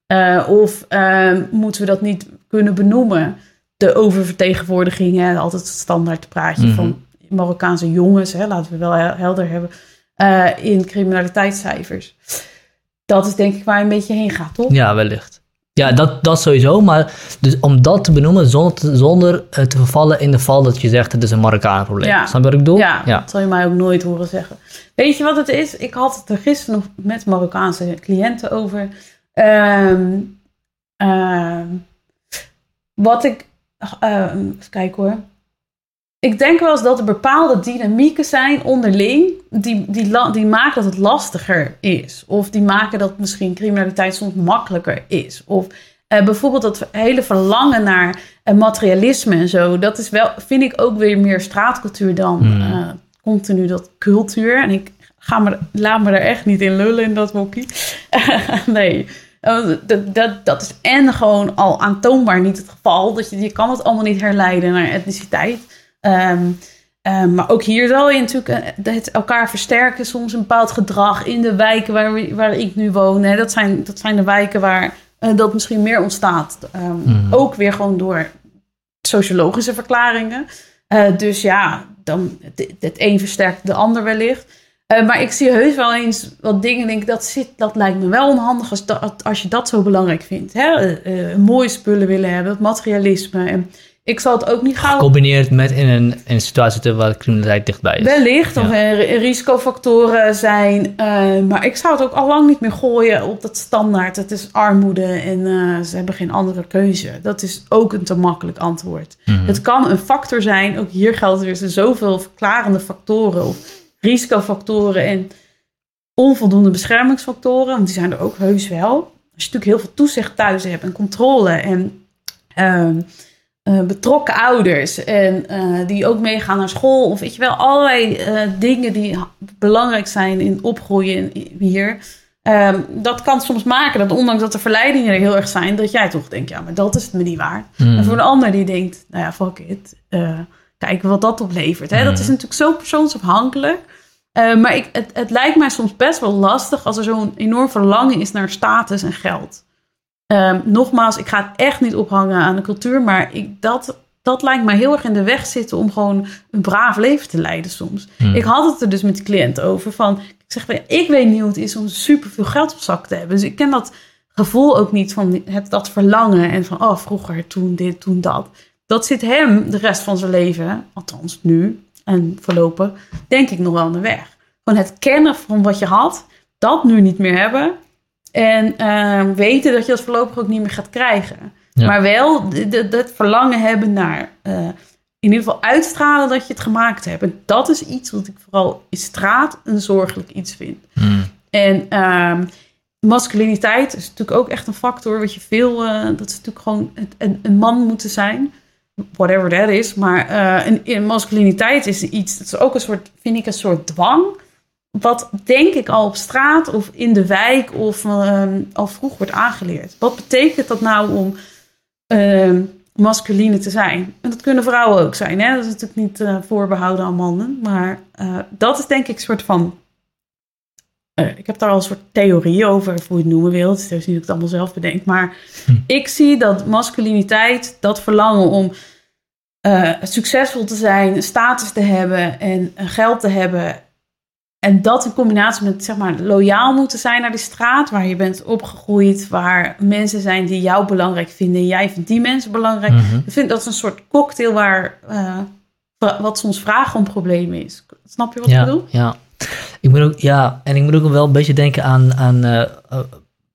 Eh, of eh, moeten we dat niet kunnen benoemen? De oververtegenwoordiging, hè, altijd het standaard praatje Mhm. van Marokkaanse jongens, hè, laten we wel hel- helder hebben, eh, in criminaliteitscijfers. Dat is denk ik waar je een beetje heen gaat, toch? Ja, wellicht. Ja, dat, dat sowieso. Maar dus om dat te benoemen zonder, te, zonder eh, te vervallen in de val dat je zegt het is een Marokkaan probleem. Ja. Snap je wat ik bedoel? Ja, ja. dat zal je mij ook nooit horen zeggen. Weet je wat het is? Ik had het er gisteren nog met Marokkaanse cliënten over. Ehm, ehm, wat ik. ehm, even kijken hoor. Ik denk wel eens dat er bepaalde dynamieken zijn onderling. Die, die, die maken dat het lastiger is. Of die maken dat misschien criminaliteit soms makkelijker is. Of eh, bijvoorbeeld dat hele verlangen naar eh, materialisme en zo. Dat is wel, vind ik ook weer meer straatcultuur dan eh, continu dat cultuur. En ik ga me, laat me er echt niet in lullen in dat hokje. nee. Eh, Dat, dat, dat is en gewoon al aantoonbaar niet het geval. Dat je, je kan het allemaal niet herleiden naar etniciteit. Ehm, ehm, maar ook hier zal je natuurlijk eh, het elkaar versterken. Soms een bepaald gedrag in de wijken waar, waar ik nu woon. Hè. Dat, zijn, dat zijn de wijken waar eh, dat misschien meer ontstaat. Ehm, Mhm. Ook weer gewoon door sociologische verklaringen. Eh, dus ja, dan, het, het een versterkt de ander wellicht. Maar ik zie heus wel eens wat dingen. Denk dat, zit, dat lijkt me wel onhandig als, dat, als je dat zo belangrijk vindt. Hè? Mooie spullen willen hebben, het materialisme. En ik zal het ook niet gauw Gecombineerd met in een, in een situatie waar de criminaliteit dichtbij is. Wellicht, of Ja. er risicofactoren zijn. eh, maar ik zou het ook al lang niet meer gooien op dat standaard. Het is armoede en eh, ze hebben geen andere keuze. Dat is ook een te makkelijk antwoord. Mhm. Het kan een factor zijn. Ook hier geldt weer er zoveel verklarende factoren of risicofactoren en onvoldoende beschermingsfactoren. Want die zijn er ook heus wel. Als je natuurlijk heel veel toezicht thuis hebt en controle en ehm, eh, betrokken ouders en eh, die ook meegaan naar school. Of weet je wel, allerlei eh, dingen die belangrijk zijn in opgroeien hier. Ehm, dat kan soms maken dat ondanks dat de verleidingen er heel erg zijn, dat jij toch denkt, ja, maar dat is het me niet waard. Mhm. En voor de ander die denkt, nou ja, fuck it, kijken wat dat oplevert. Hè? Dat is Mhm. natuurlijk zo persoonsafhankelijk. Maar ik, het, het lijkt mij soms best wel lastig als er zo'n enorm verlangen is naar status en geld. Ehm, nogmaals, ik ga het echt niet ophangen aan de cultuur, maar ik, dat, dat lijkt mij heel erg in de weg zitten om gewoon een braaf leven te leiden soms. Mhm. Ik had het er dus met de cliënt over van, ik zeg, ik weet niet hoe het is om superveel geld op zak te hebben. Dus ik ken dat gevoel ook niet van het, dat verlangen en van, oh, vroeger, toen dit, toen dat. Dat zit hem de rest van zijn leven, althans nu en voorlopig, denk ik nog wel aan de weg. Gewoon het kennen van wat je had, dat nu niet meer hebben. En ehm, weten dat je dat voorlopig ook niet meer gaat krijgen. Ja. Maar wel dat verlangen hebben naar eh, in ieder geval uitstralen dat je het gemaakt hebt. En dat is iets wat ik vooral in straat een zorgelijk iets vind. Mhm. En ehm, masculiniteit is natuurlijk ook echt een factor. Wat je veel, eh, dat is natuurlijk gewoon een, een man moeten zijn. Whatever that is. Maar eh, een, een masculiniteit is iets, dat is ook een soort, vind ik, een soort dwang. Wat denk ik al op straat of in de wijk of ehm, al vroeg wordt aangeleerd. Wat betekent dat nou om ehm masculine te zijn? En dat kunnen vrouwen ook zijn. Hè? Dat is natuurlijk niet eh, voorbehouden aan mannen. Maar eh, dat is denk ik een soort van eh, ik heb daar al een soort theorie over, of hoe je het noemen wilt. Het is niet dat ik het allemaal zelf bedenk. Maar Hm. ik zie dat masculiniteit, dat verlangen om succesvol te zijn, status te hebben en geld te hebben. En dat in combinatie met, zeg maar, loyaal moeten zijn naar de straat waar je bent opgegroeid. Waar mensen zijn die jou belangrijk vinden en jij vindt die mensen belangrijk. Mhm. Ik vind dat is een soort cocktail waar, eh, wa- wat soms vragen om problemen is. Snap je wat ik bedoel? ja. Ik moet ook, ja, en ik moet ook wel een beetje denken aan, aan eh, eh,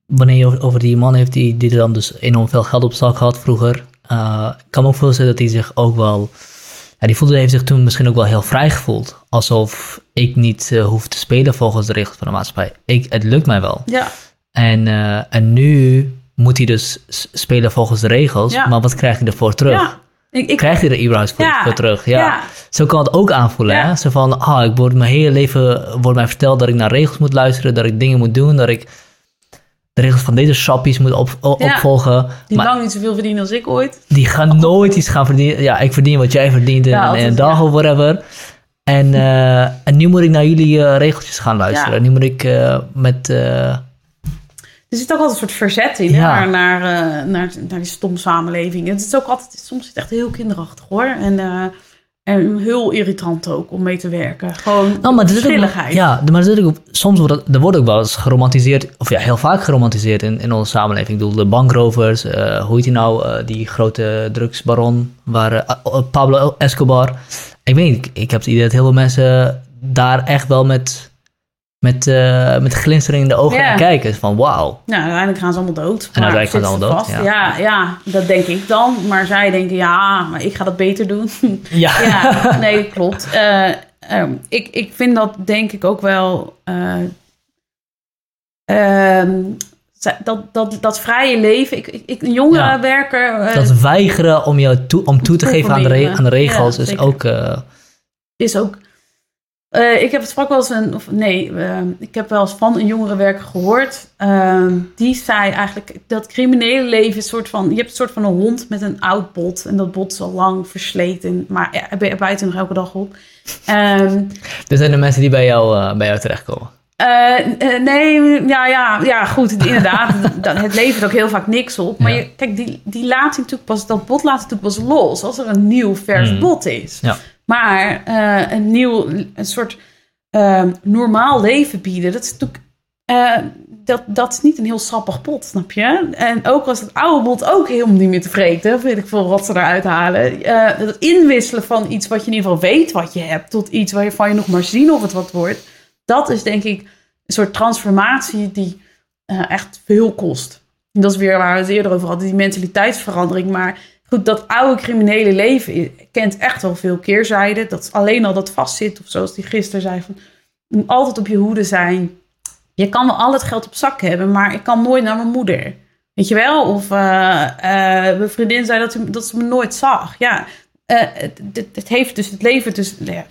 wanneer je over- over die man heeft die, die er dan dus enorm veel geld op zak had vroeger. ik kan me ook voorstellen dat hij zich ook wel... Ja, die voelde, heeft zich toen misschien ook wel heel vrij gevoeld. Alsof ik niet eh, hoef te spelen volgens de regels van de maatschappij. Ik, het lukt mij wel. Ja, En, eh, en nu moet hij dus spelen volgens de regels. Ja. Maar wat krijgt hij ervoor terug? ja. Ik, ik, Krijgt hij er überhaupt voor, Ja. voor terug? Ja. Zo kan het ook aanvoelen. Hè? Zo van, ah, ik word mijn hele leven wordt mij verteld dat ik naar regels moet luisteren, dat ik dingen moet doen, dat ik de regels van deze shoppies moet op, o- Ja. opvolgen. die maar lang niet zoveel verdienen als ik ooit. die gaan nooit iets gaan verdienen. Ja, ik verdien wat jij verdient in, Ja, in altijd, een dag ja. of whatever. En, eh, en nu moet ik naar jullie eh, regeltjes gaan luisteren. Nu moet ik eh, met... Er zit ook altijd een soort verzet in hè, naar, naar, naar, naar die stom samenleving. Het is ook altijd, soms is het echt heel kinderachtig hoor. En, en heel irritant ook om mee te werken. Gewoon Nou, maar ook, ja, maar soms wordt het, er wordt ook wel eens geromantiseerd, of ja, heel vaak geromantiseerd in, in onze samenleving. Ik bedoel, de bankrovers, eh, hoe heet die nou, eh, die grote drugsbaron, waar, eh, uh, Pablo Escobar. Ik weet niet, ik, ik heb het idee dat heel veel mensen daar echt wel met, met, eh, met glinstering in de ogen naar kijken. Van wauw. Nou, uiteindelijk gaan ze allemaal dood. En uiteindelijk gaan ze allemaal dood, Ja. ja, dat denk ik dan. Maar zij denken, ja, maar ik ga dat beter doen. Ja. ja, nee, klopt. Eh, ehm, ik, ik vind dat denk ik ook wel... eh, ehm, dat, dat, dat vrije leven... Ik, ik, een jongerenwerker... Dat weigeren om, jou toe, om toe te geven aan de, re- aan de regels is ook... is ook. Eh, ik heb het sprak wel eens een, of nee, eh, ik heb wel eens van een jongerenwerker gehoord. eh, die zei eigenlijk dat criminele leven is een soort van. Je hebt een soort van een hond met een oud bot. En dat bot is al lang versleten. Maar ja, bijt er nog elke dag op. Ehm, er zijn de mensen die bij jou, eh, bij jou terechtkomen. nee, ja, ja, ja, goed, inderdaad. het levert ook heel vaak niks op. Maar Ja. je, kijk, die, die laat natuurlijk pas, dat bot laat natuurlijk pas los als er een nieuw vers Hmm. bot is. Ja. Maar eh, een nieuw, een soort eh, normaal leven bieden, dat is natuurlijk. eh, dat, dat is niet een heel sappig pot, snap je? En ook als het oude bot ook helemaal niet meer te vreten, weet ik veel wat ze eruit halen. Het inwisselen van iets wat je in ieder geval weet wat je hebt, tot iets waarvan je nog maar zien of het wat wordt. Dat is denk ik een soort transformatie die echt veel kost. Dat is weer waar we het eerder over hadden, die mentaliteitsverandering. Maar goed, dat oude criminele leven kent echt wel veel keerzijden. Dat alleen al dat vastzit, of zoals die gisteren zei, van altijd op je hoede zijn. Je kan wel al het geld op zak hebben, maar ik kan nooit naar mijn moeder. Weet je wel? Of eh, eh, mijn vriendin zei dat, ze- dat ze me nooit zag. Ja, eh, het, het, heeft dus, het levert dus nou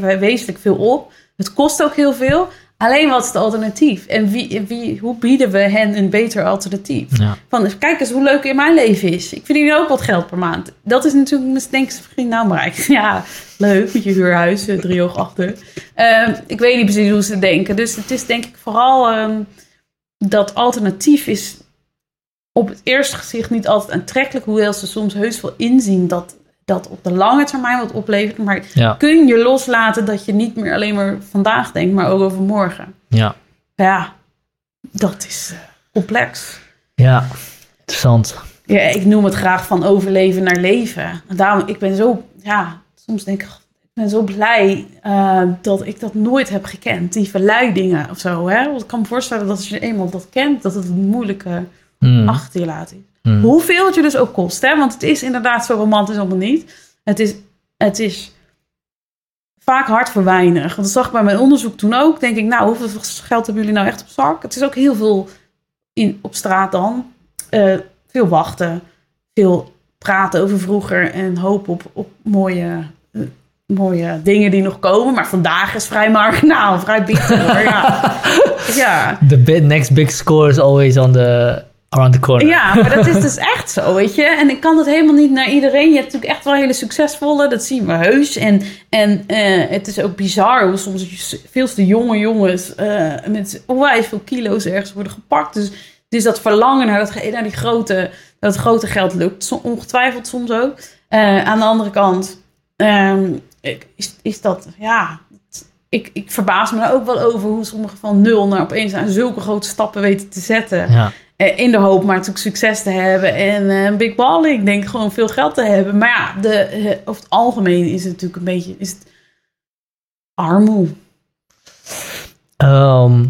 we- wezenlijk veel op. Het kost ook heel veel. Alleen wat is het alternatief? En wie, wie, hoe bieden we hen een beter alternatief? Ja. Van, kijk eens hoe leuk in mijn leven is. Ik verdien ook wat geld per maand. Dat is natuurlijk, ze vriend, nou maar ja, leuk met je huurhuis, eh, drie oog achter. Ehm, ik weet niet precies hoe ze denken. Dus het is denk ik vooral ehm, dat alternatief is op het eerste gezicht niet altijd aantrekkelijk. Hoewel ze soms heus wel inzien dat dat op de lange termijn wat oplevert. Maar Ja. kun je loslaten dat je niet meer alleen maar vandaag denkt, maar ook over morgen. Ja. Ja, dat is eh, complex. Ja. Interessant. Ja, ik noem het graag van overleven naar leven. En daarom, ik ben zo, ja, soms denk ik, ik ben zo blij eh, dat ik dat nooit heb gekend. Die verleidingen of zo, hè. Want ik kan me voorstellen dat als je eenmaal dat kent, dat het een moeilijke Hmm. achter je laat is. Hmm. Hoeveel het je dus ook kost, hè. Want het is inderdaad zo romantisch allemaal niet. Het is, het is vaak hard voor weinig. Want dat zag ik bij mijn onderzoek toen ook. Denk ik, nou, hoeveel geld hebben jullie nou echt op zak? Het is ook heel veel in, op straat dan. Eh, veel wachten. Veel praten over vroeger. En hopen op, op mooie, eh, mooie dingen die nog komen. Maar vandaag is vrij marginaal. Vrij bitter hoor. Ja. ja. The next big score is always on the, around the corner. Ja, maar dat is dus echt zo, weet je. En ik kan dat helemaal niet naar iedereen. Je hebt natuurlijk echt wel hele succesvolle, dat zien we heus. En, en eh, het is ook bizar hoe soms veel te jonge jongens eh, met onwijs veel kilo's ergens worden gepakt. Dus, dus dat verlangen naar, dat, naar die grote, dat grote geld lukt so- ongetwijfeld soms ook. Eh, aan de andere kant ehm, is, is dat, ja... Ik, ik verbaas me er ook wel over hoe sommigen van nul naar opeens aan zulke grote stappen weten te zetten. Ja. Eh, In de hoop maar natuurlijk succes te hebben en eh, een big ball. Ik denk gewoon veel geld te hebben. Maar ja, de, eh, over het algemeen is het natuurlijk een beetje is het armoe. Ehm,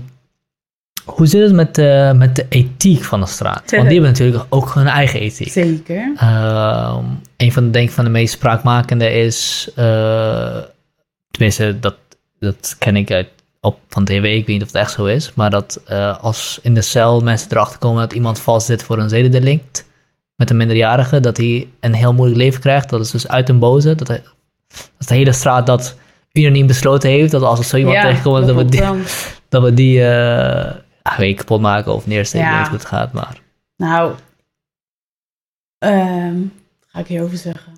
Hoe zit het met de, met de ethiek van de straat? Want die hebben natuurlijk ook hun eigen ethiek. Zeker. Ehm, een van de, denk van de meest spraakmakende is, tenminste, dat, dat ken ik uit, op, van tv, ik weet niet of het echt zo is, maar dat eh, als in de cel mensen erachter komen dat iemand vast zit voor een zedendelict met een minderjarige, dat hij een heel moeilijk leven krijgt. Dat is dus uit een boze. Dat, hij, dat de hele straat dat unaniem besloten heeft, dat als er zo iemand Ja, tegenkomt, dat we die, dat we die eh, ja, weet kapot maken of neersteken, Ja. hoe het gaat, maar... Nou, ehm, wat ga ik hierover zeggen?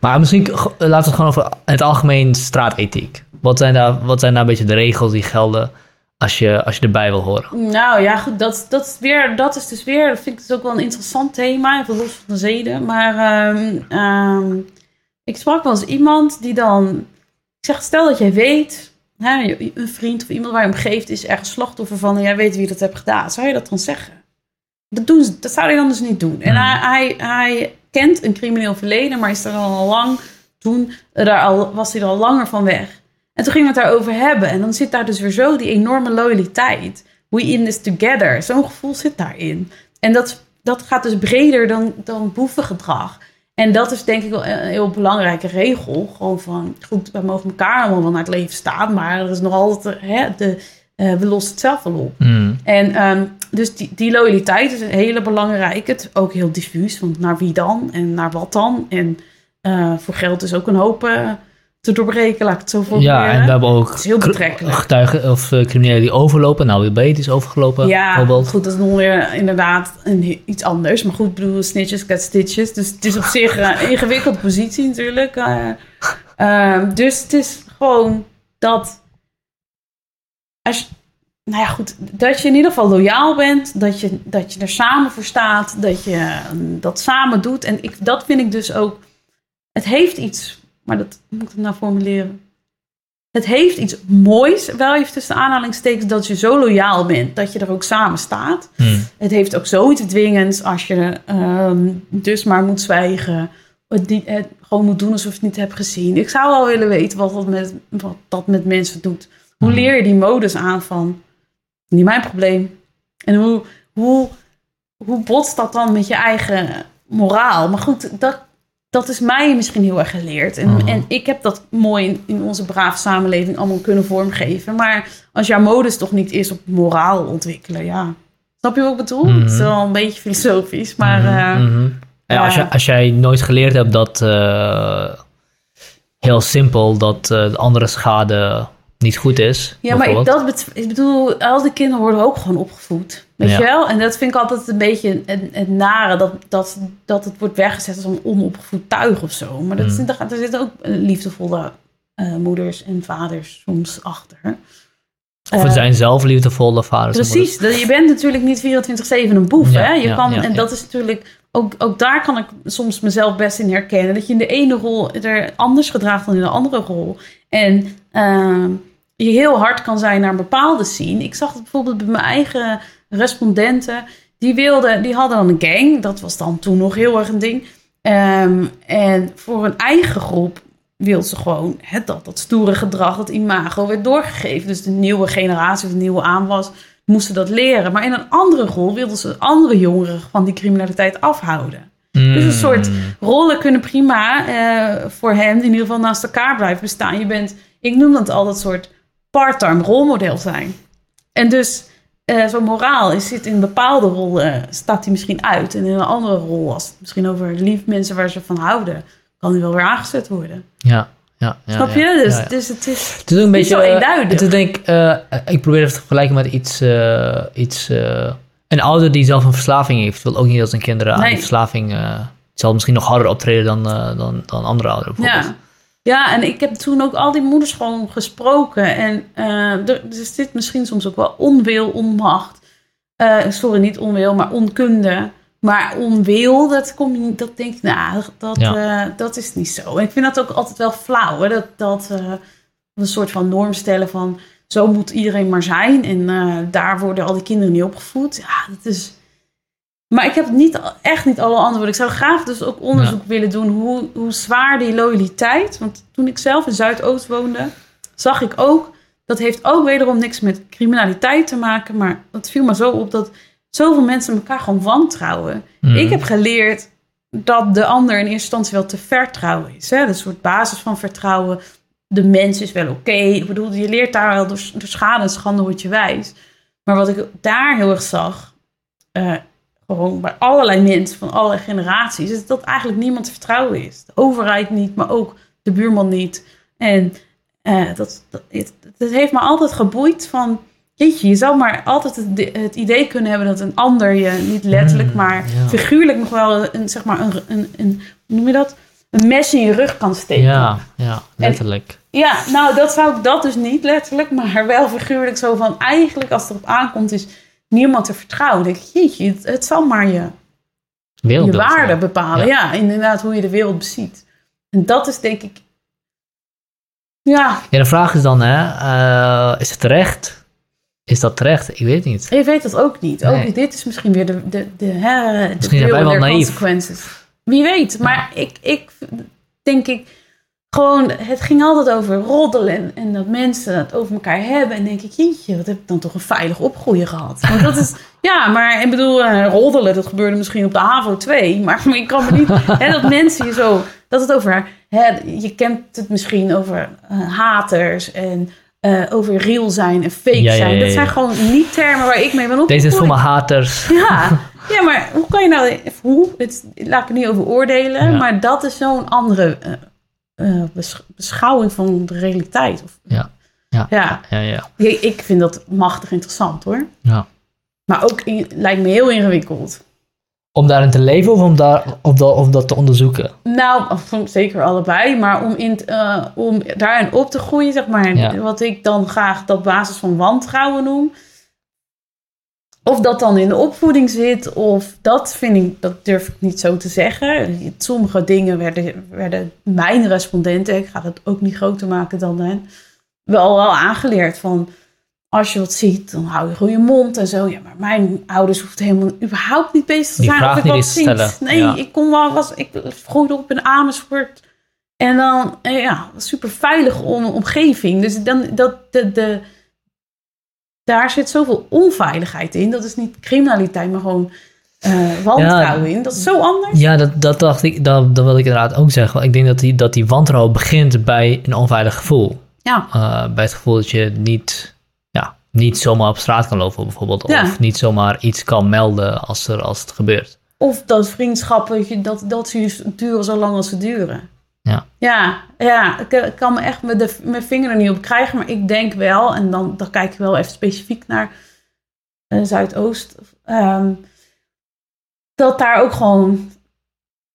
Maar misschien g- laten we het gewoon over het algemeen straatethiek. Wat zijn daar, wat zijn daar een beetje de regels die gelden als je, als je erbij wil horen? Nou ja, goed, dat, dat, is weer, dat is dus weer, dat vind ik dus ook wel een interessant thema, even los van de zeden. Maar ehm, ehm, ik sprak wel eens iemand die dan, ik zeg, stel dat jij weet, hè, een vriend of iemand waar je om geeft is ergens slachtoffer van en jij weet wie dat heeft gedaan. Zou je dat dan zeggen? Dat, doen ze, dat zou hij dan dus niet doen. En Hmm. hij, hij, hij kent een crimineel verleden, maar is er al lang, toen daar al, was hij er al langer van weg. En toen gingen we het daarover hebben. En dan zit daar dus weer zo die enorme loyaliteit. We in this together. Zo'n gevoel zit daarin. En dat, dat gaat dus breder dan, dan boevengedrag. En dat is denk ik wel een heel belangrijke regel. Gewoon van, goed, we mogen elkaar allemaal wel naar het leven staan. Maar er is nog altijd, hè, de, eh, we lossen het zelf wel op. Hmm. En ehm, dus die, die loyaliteit is een hele belangrijke. Het is ook heel diffuus, want naar wie dan en naar wat dan? En eh, voor geld is ook een hoop eh, te doorbreken, laat ik het zo formuleren. Ja, en we hebben ook heel getuigen of eh, criminelen die overlopen. Nou, wie weet is overgelopen, Ja, bijvoorbeeld. goed, dat is nog weer inderdaad een, iets anders. Maar goed, ik bedoel, snitches, get stitches. Dus het is op zich een ingewikkelde positie natuurlijk. eh. Ehm, dus het is gewoon dat... Als je, nou ja, goed, dat je in ieder geval loyaal bent. Dat je, dat je er samen voor staat. Dat je eh, dat samen doet. En ik, dat vind ik dus ook... Het heeft iets... Maar dat hoe moet ik het nou formuleren? Het heeft iets moois, wel even tussen aanhalingstekens, dat je zo loyaal bent dat je er ook samen staat. Hmm. Het heeft ook zoiets dwingends als je ehm, dus maar moet zwijgen. Het, niet, het gewoon moet doen alsof je het niet hebt gezien. Ik zou wel willen weten wat dat met, wat dat met mensen doet. Hoe Mhm. leer je die modus aan van, niet mijn probleem. En hoe, hoe, hoe botst dat dan met je eigen moraal? Maar goed, dat, dat is mij misschien heel erg geleerd. En, Mhm. en ik heb dat mooi in, in onze brave samenleving allemaal kunnen vormgeven. Maar als jouw modus toch niet is op moraal ontwikkelen, ja. Snap je wat ik bedoel? Mhm. Het is wel een beetje filosofisch, maar... Mhm, eh, mhm. Ja, als, je, als jij nooit geleerd hebt dat eh, heel simpel dat eh, de andere schade niet goed is. Ja, maar ik, dat bet- ik bedoel, al die kinderen worden ook gewoon opgevoed. Weet Ja. je wel? En dat vind ik altijd een beetje het, nare, dat, dat, dat het wordt weggezet als een onopgevoed tuig of zo. Maar dat, Mm. gaat- er zitten ook liefdevolle eh, moeders en vaders soms achter. Of het Eh, zijn zelf liefdevolle vaders. Precies, dat- je bent natuurlijk niet 24-7 een boef. Ja, hè? Je ja, kan, ja, en dat is natuurlijk, ook, ook daar kan ik soms mezelf best in herkennen. Dat je in de ene rol er anders gedraagt dan in de andere rol. En ehm, je heel hard kan zijn naar een bepaalde scene. Ik zag het bijvoorbeeld bij mijn eigen respondenten. Die, wilden, die hadden dan een gang. Dat was dan toen nog heel erg een ding. Ehm, en voor een eigen groep wil ze gewoon het, dat, dat stoere gedrag, dat imago werd doorgegeven. Dus de nieuwe generatie of de nieuwe aanwas moesten dat leren. Maar in een andere rol wilden ze andere jongeren van die criminaliteit afhouden. Dus een soort Mm. rollen kunnen prima eh, voor hen in ieder geval naast elkaar blijven bestaan. Je bent, ik noem dat altijd soort part-time rolmodel zijn. En dus eh, zo'n moraal is, zit in een bepaalde rol, eh, staat die misschien uit. En in een andere rol, als het misschien over lief mensen waar ze van houden, kan die wel weer aangezet worden. Ja, ja, ja. Snap ja, je? Dus, ja, dus het is... Het is een beetje. zo eh, eenduidig. Denk ik, eh, ik probeer het te vergelijken met iets. iets een ouder die zelf een verslaving heeft, wil ook niet dat zijn kinderen aan die verslaving. zal misschien nog harder optreden dan, dan, dan andere ouderen. bijvoorbeeld. Ja. Ja, en ik heb toen ook al die moeders gewoon gesproken. En eh, er, er zit misschien soms ook wel onwil, onmacht. Eh, sorry, niet onwil, maar onkunde. Maar onwil, dat, kom je, niet- dat denk ik, nou, dat, Ja. eh, dat is niet zo. En ik vind dat ook altijd wel flauw, hè? Dat, dat een soort van norm stellen van... zo moet iedereen maar zijn. En daar worden al die kinderen niet opgevoed. Ja, dat is... Maar ik heb niet, echt niet alle antwoorden. Ik zou graag dus ook onderzoek willen doen hoe, hoe zwaar die loyaliteit. Want toen ik zelf in Zuidoost woonde, zag ik ook dat heeft ook wederom niks met criminaliteit te maken. Maar het viel me zo op dat zoveel mensen elkaar gewoon wantrouwen. Mhm. Ik heb geleerd dat de ander in eerste instantie wel te vertrouwen is. Hè? Dat een soort basis van vertrouwen. De mens is wel oké. Ik bedoel, je leert daar wel door, door schade en schande word je wijs. Maar wat ik daar heel erg zag, eh, gewoon bij allerlei mensen van allerlei generaties, is dat eigenlijk niemand te vertrouwen is. De overheid niet, maar ook de buurman niet. En eh, dat, dat, het, het heeft me altijd geboeid van, jeetje, je zou maar altijd het, het idee kunnen hebben dat een ander je niet letterlijk, Mm, maar ja. figuurlijk nog wel een, zeg maar, een, een, een, hoe noem je dat? Een mes in je rug kan steken. Ja, ja, letterlijk. Ja, nou, dat zou ik dat dus niet letterlijk, maar wel figuurlijk zo van eigenlijk als het erop aankomt is niemand te vertrouwen. Dan denk ik, jeetje, het, zal maar je, waarde ja. bepalen. Ja. Ja. inderdaad, hoe je de wereld beziet. En dat is denk ik, ja, Ja, de vraag is dan, hè, eh, is het terecht? Is dat terecht? Ik weet het niet. je weet dat ook niet. Nee. Ook dit is misschien weer de, de, de, hè, de Misschien zijn wij wel consequences. Wie weet, maar ik, ik denk ik, gewoon, het ging altijd over roddelen en, dat mensen het over elkaar hebben. En denk ik, jeetje, wat heb ik dan toch een veilig opgroeien gehad. Want dat is, ja, maar ik bedoel, eh, roddelen, dat gebeurde misschien op de HAVO 2. Maar ik kan me niet, hè, dat mensen je zo, dat het over, hè, je kent het misschien over eh, haters en eh, over real zijn en fake Ja, zijn. ja, Dat zijn gewoon niet termen waar ik mee ben opgegroeid. Deze is voor mijn haters. Ja, ja, maar hoe kan je nou... Hoe? Het, laat ik er niet over oordelen. Maar dat is zo'n andere eh, besch- beschouwing van de realiteit. Of, Ja. Ja. ja. Ja, ja. Ik, ik vind dat machtig interessant hoor. ja. Maar ook in- lijkt me heel ingewikkeld. Om daarin te leven of om, daar, of, dat, of dat te onderzoeken? Nou, zeker allebei. Maar om, in, eh, om daarin op te groeien, zeg maar. Ja. Wat ik dan graag dat basis van wantrouwen noem. Of dat dan in de opvoeding zit, of dat vind ik, dat durf ik niet zo te zeggen. Sommige dingen werden, werden mijn respondenten, ik ga het ook niet groter maken dan hen, wel, wel aangeleerd van als je wat ziet, dan hou je gewoon je mond en zo. Ja, maar mijn ouders hoefden helemaal überhaupt niet bezig te zijn of ik wat zie. Nee, Ja. ik kon wel, was, ik groeide op in Amersfoort. En dan, eh, ja, super veilige om, omgeving. Dus dan, dat, de, de, daar zit zoveel onveiligheid in. Dat is niet criminaliteit, maar gewoon eh, wantrouwen in. Dat is zo anders. Ja, dat, dat dacht ik, dat, dat wil ik inderdaad ook zeggen. Ik denk dat die, dat die wantrouwen begint bij een onveilig gevoel. Ja, Eh, bij het gevoel dat je niet, ja, niet zomaar op straat kan lopen bijvoorbeeld. Ja. Of niet zomaar iets kan melden als, er, als het gebeurt. Of dat vriendschappen, dat, dat ze duren zo lang als ze duren. Ja. Ja, ja ik, ik kan me echt de, mijn vinger er niet op krijgen. Maar ik denk wel, en dan, dan kijk ik wel even specifiek naar eh, Zuidoost. ehm, dat daar ook gewoon,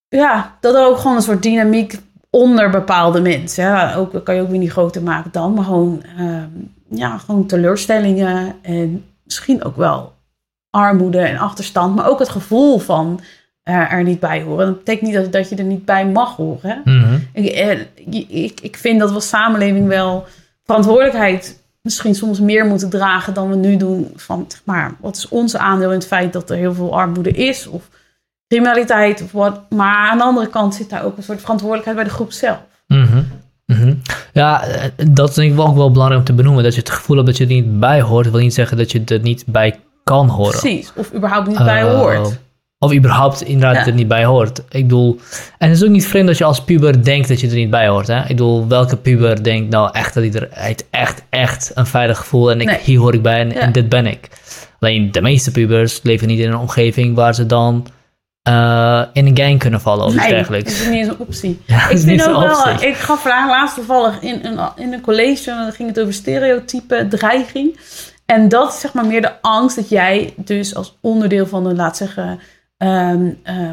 ja, dat er ook gewoon een soort dynamiek onder bepaalde mensen. Ja, ook, kan je ook weer niet groter maken dan. Maar gewoon, ehm, ja, gewoon teleurstellingen en misschien ook wel armoede en achterstand. Maar ook het gevoel van eh, er niet bij horen. Dat betekent niet dat, dat je er niet bij mag horen. Mhm. Ik, eh, ik, ik vind dat we als samenleving wel verantwoordelijkheid misschien soms meer moeten dragen dan we nu doen. Van, zeg maar, wat is ons aandeel in het feit dat er heel veel armoede is? Of criminaliteit of wat. Maar aan de andere kant zit daar ook een soort verantwoordelijkheid bij de groep zelf. Mhm. Mhm. Ja, eh, dat is denk ik wel ook wel belangrijk om te benoemen. Dat je het gevoel hebt dat je er niet bij hoort, wil niet zeggen dat je er niet bij kan horen. Precies. Of überhaupt niet bij hoort. Of überhaupt inderdaad Ja. er niet bij hoort. Ik bedoel, en het is ook niet vreemd dat je als puber denkt dat je er niet bij hoort. Hè? Ik bedoel, welke puber denkt nou echt dat hij er hij heeft echt, echt een veilig gevoel en ik, Nee. hier hoor ik bij en, Ja. en dit ben ik. Alleen de meeste pubers leven niet in een omgeving waar ze dan eh, in een gang kunnen vallen of iets Nee, dat dergelijks. is niet eens een optie. Ja, dat ik vind ook wel, ik gaf vandaag laatst toevallig in een, in een college, en dan ging het over stereotype dreiging. En dat is zeg maar meer de angst dat jij dus als onderdeel van een, laat zeggen, ehm, eh,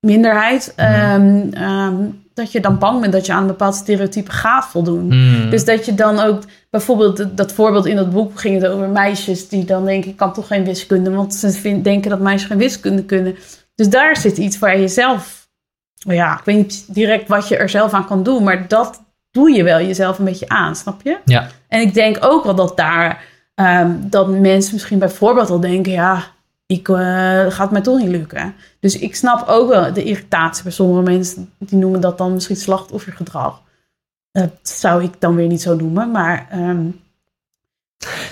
minderheid, Mhm. ehm, ehm, dat je dan bang bent dat je aan een bepaald stereotype gaat voldoen. Mm. Dus dat je dan ook, bijvoorbeeld dat, voorbeeld in dat boek ging het over meisjes die dan denken, ik kan toch geen wiskunde, want ze vind- denken dat meisjes geen wiskunde kunnen. Dus daar zit iets waar je zelf, ja, ik weet niet direct wat je er zelf aan kan doen, maar dat doe je wel jezelf een beetje aan, snap je? Ja. En ik denk ook wel dat daar, dat mensen misschien bijvoorbeeld al denken, ja, ik, eh, gaat mij toch niet lukken. Dus ik snap ook wel de irritatie bij sommige mensen, die noemen dat dan misschien slachtoffergedrag. Dat zou ik dan weer niet zo noemen, maar ehm,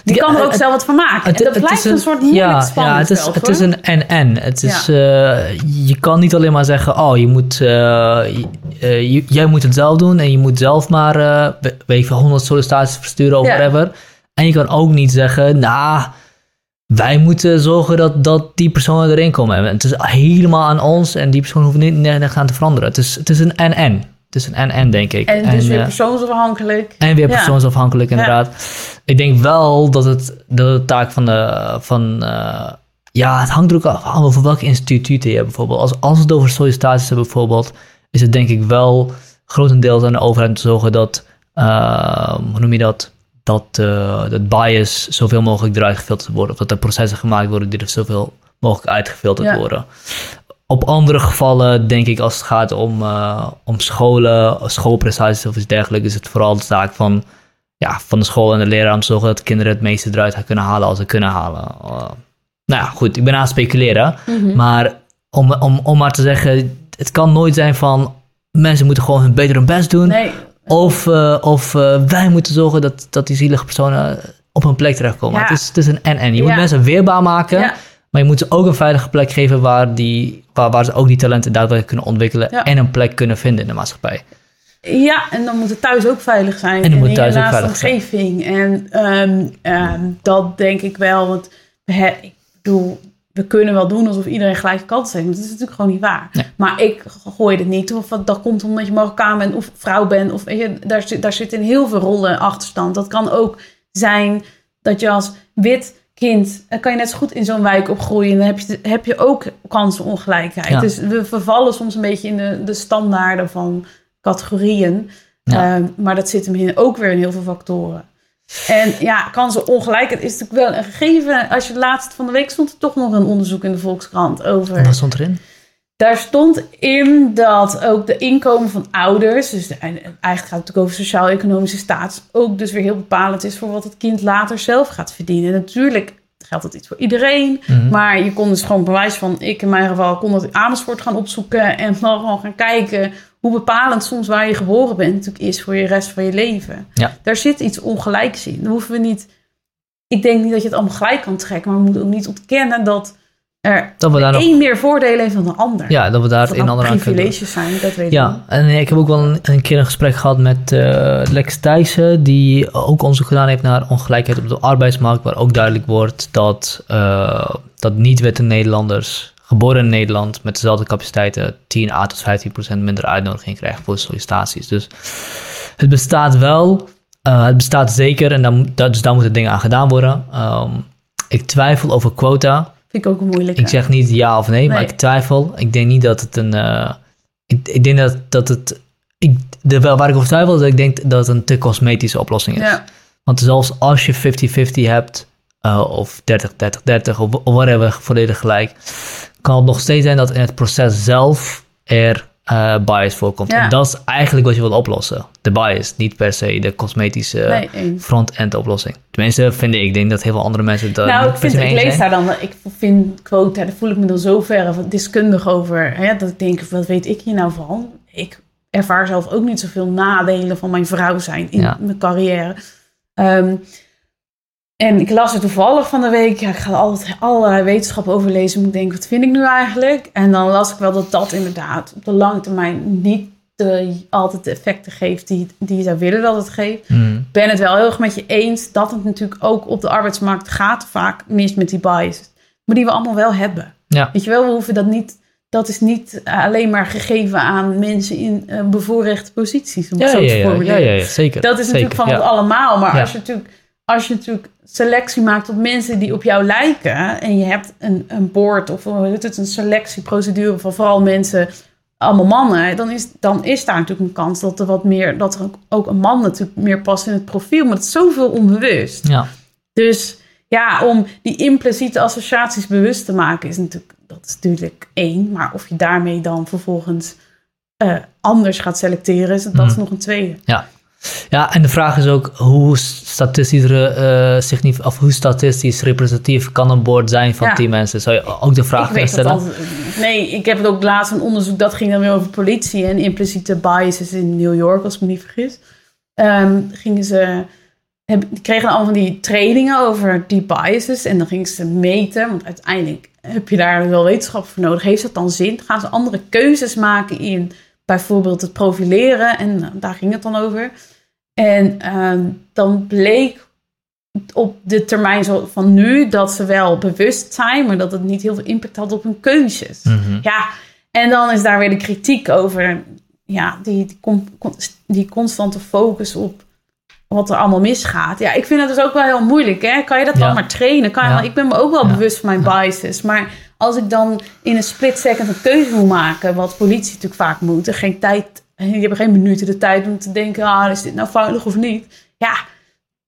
Die Ja, kan er ook het- zelf wat van maken. Het- en dat het blijft is een, soort moeilijk ja, ja, het is, het is een en-en. Het is, eh, je kan niet alleen maar zeggen, oh, je moet, eh, je- jij moet het zelf doen en je moet zelf maar, we- weet je, 100 sollicitaties versturen of whatever. En je kan ook niet zeggen, nou, wij moeten zorgen dat, dat die personen erin komen. En het is helemaal aan ons en die persoon hoeft niet nergens aan te veranderen. Het is, het is een en-en. Het is een en-en, denk ik. En dus weer eh, persoonsafhankelijk. en weer Ja. persoonsafhankelijk, inderdaad. Ik denk wel dat het de taak van de. Van, eh, ja, het hangt er ook af over welk instituut je hebt, bijvoorbeeld. Als, als het over sollicitaties hebben, bijvoorbeeld, is het denk ik wel grotendeels aan de overheid om te zorgen dat. eh, hoe noem je dat? Dat, eh dat bias zoveel mogelijk eruit gefilterd wordt. Of dat er processen gemaakt worden die er zoveel mogelijk uitgefilterd Ja. worden. Op andere gevallen, denk ik, als het gaat om, eh, om scholen, schoolprestaties of iets dergelijks, is het vooral de zaak van, ja, van de school en de leraar om te zorgen dat kinderen het meeste eruit gaan kunnen halen als ze kunnen halen. Eh, nou ja, goed, ik ben aan het speculeren. Mhm. Maar om, om, om maar te zeggen, het kan nooit zijn van mensen moeten gewoon hun beter hun best doen. Nee, Of, eh, of eh, wij moeten zorgen dat, dat die zielige personen op hun plek terechtkomen. Ja. Het, is, het is een en-en. Je moet Ja. mensen weerbaar maken. Ja. Maar je moet ze ook een veilige plek geven waar, die, waar, waar ze ook die talenten daadwerkelijk kunnen ontwikkelen. En een plek kunnen vinden in de maatschappij. Ja, en dan moet het thuis ook veilig zijn. En dan moet thuis ook zijn. omgeving. En ehm, ehm, dat denk ik wel. Want he- ik bedoel, we kunnen wel doen alsof iedereen gelijke kansen heeft. Maar dat is natuurlijk gewoon niet waar. Maar ik gooi het niet. Of dat komt omdat je Marokkaan bent of vrouw bent. Of, weet je, daar, zit, daar zit in heel veel rollen achterstand. Dat kan ook zijn dat je als wit kind... dan kan je net zo goed in zo'n wijk opgroeien. Dan heb je, heb je ook kansenongelijkheid. Ja. Dus we vervallen soms een beetje in de, de standaarden van categorieën. Ja. Ehm, maar dat zit hem in ook weer in heel veel factoren. En ja, kansenongelijkheid is natuurlijk wel een gegeven. Als je laatst van de week stond er toch nog een onderzoek in de Volkskrant over. Wat stond erin? Daar stond in dat ook de inkomen van ouders, dus de, eigenlijk gaat het natuurlijk over sociaal-economische status, ook dus weer heel bepalend is voor wat het kind later zelf gaat verdienen. En natuurlijk geldt dat iets voor iedereen, Mhm. maar je kon dus gewoon bewijs van, ik in mijn geval, kon dat in Amersfoort gaan opzoeken en dan gewoon gaan kijken hoe bepalend soms waar je geboren bent natuurlijk is voor je rest van je leven. Ja. Daar zit iets ongelijks in. Dan hoeven we niet, ik denk niet dat je het allemaal gelijk kan trekken, maar we moeten ook niet ontkennen dat er Dat we daar nog, één meer voordelen heeft dan de ander. ja, dat we daar het een en nou ander aan kunnen privileges zijn, dat weet ik Ja, en ik heb ook wel een, een keer een gesprek gehad met eh, Lex Thijssen, die ook onderzoek gedaan heeft naar ongelijkheid op de arbeidsmarkt, waar ook duidelijk wordt dat, eh, dat niet-witte Nederlanders, geboren in Nederland, met dezelfde capaciteiten 10 à tot 15 procent minder uitnodiging krijgen voor sollicitaties. Dus het bestaat wel, eh, het bestaat zeker, en dan, moet- dat- dus daar moeten dingen aan gedaan worden. Ehm, ik twijfel over quota. Vind ik ook een moeilijke. Ik zeg niet ja of nee, maar ik twijfel. Ik denk niet dat het een. eh, ik, ik denk dat, dat het. Ik, de, wel waar ik over twijfel is dat ik denk dat het een te cosmetische oplossing is. ja. Want zelfs als je 50-50 hebt, eh, of 30-30-30, of, of whatever, volledig gelijk, kan het nog steeds zijn dat in het proces zelf er eh, bias voorkomt. Ja. En dat is eigenlijk wat je wilt oplossen. De bias, niet per se de cosmetische Nee, front-end oplossing. Tenminste, vind ik. Ik denk dat heel veel andere mensen het daar Nou, ik, vind, ik lees zijn. daar dan, ik vind quota, daar voel ik me dan zo ver van deskundig over. Hè, dat ik denk, wat weet ik hier nou van? Ik ervaar zelf ook niet zoveel nadelen van mijn vrouw zijn in Ja. mijn carrière. Ehm, en ik las er toevallig van de week, ja, ik ga altijd allerlei wetenschap over lezen. Maar ik denk, wat vind ik nu eigenlijk? En dan las ik wel dat dat inderdaad op de lange termijn niet de, altijd de effecten geeft die, die je zou willen dat het geeft Hmm. ben het wel heel erg met je eens dat het natuurlijk ook op de arbeidsmarkt gaat vaak mis met die bias. Maar die we allemaal wel hebben. Ja. Weet je wel, we hoeven dat niet. Dat is niet alleen maar gegeven aan mensen in eh, bevoorrechte posities. Om Ja, het zo ja, te formuleren. ja, ja, zeker. Dat is natuurlijk zeker, van het allemaal. Maar als, je natuurlijk, als je natuurlijk selectie maakt op mensen die op jou lijken. En je hebt een, een board of hoe heet het, een selectieprocedure van vooral mensen, allemaal mannen. Dan is, dan is daar natuurlijk een kans dat er wat meer, dat er ook- ook een man natuurlijk meer past in het profiel. Maar het is zoveel onbewust. Ja, Dus ja, om die impliciete associaties bewust te maken is natuurlijk, dat is natuurlijk één. Maar of je daarmee dan vervolgens eh, anders gaat selecteren, is, dat is Mhm. nog een tweede. ja. Ja, en de vraag is ook hoe statistisch, eh signif- of hoe statistisch representatief kan een board zijn van Ja. 10 mensen? Zou je ook de vraag kunnen stellen? nee, ik heb het ook laatst een onderzoek dat ging dan weer over politie en impliciete biases in New York, als ik me niet vergis. Ehm, gingen ze heb, die kregen allemaal van die trainingen over die biases. En dan gingen ze meten. Want uiteindelijk heb je daar wel wetenschap voor nodig. Heeft dat dan zin? Gaan ze andere keuzes maken in bijvoorbeeld het profileren? En daar ging het dan over. En ehm, dan bleek op de termijn zo van nu dat ze wel bewust zijn, maar dat het niet heel veel impact had op hun keuzes. Mhm. Ja, en dan is daar weer de kritiek over ja, die, die, die constante focus op wat er allemaal misgaat. Ja, ik vind het dus ook wel heel moeilijk. Hè? Kan je dat Ja. dan maar trainen? Kan je Ja. wel- ik ben me ook wel Ja. bewust van mijn biases. Maar als ik dan in een split second een keuze moet maken... wat politie natuurlijk vaak moet... en geen tijd, die hebben geen minuten de tijd om te denken... ah, is dit nou veilig of niet? Ja,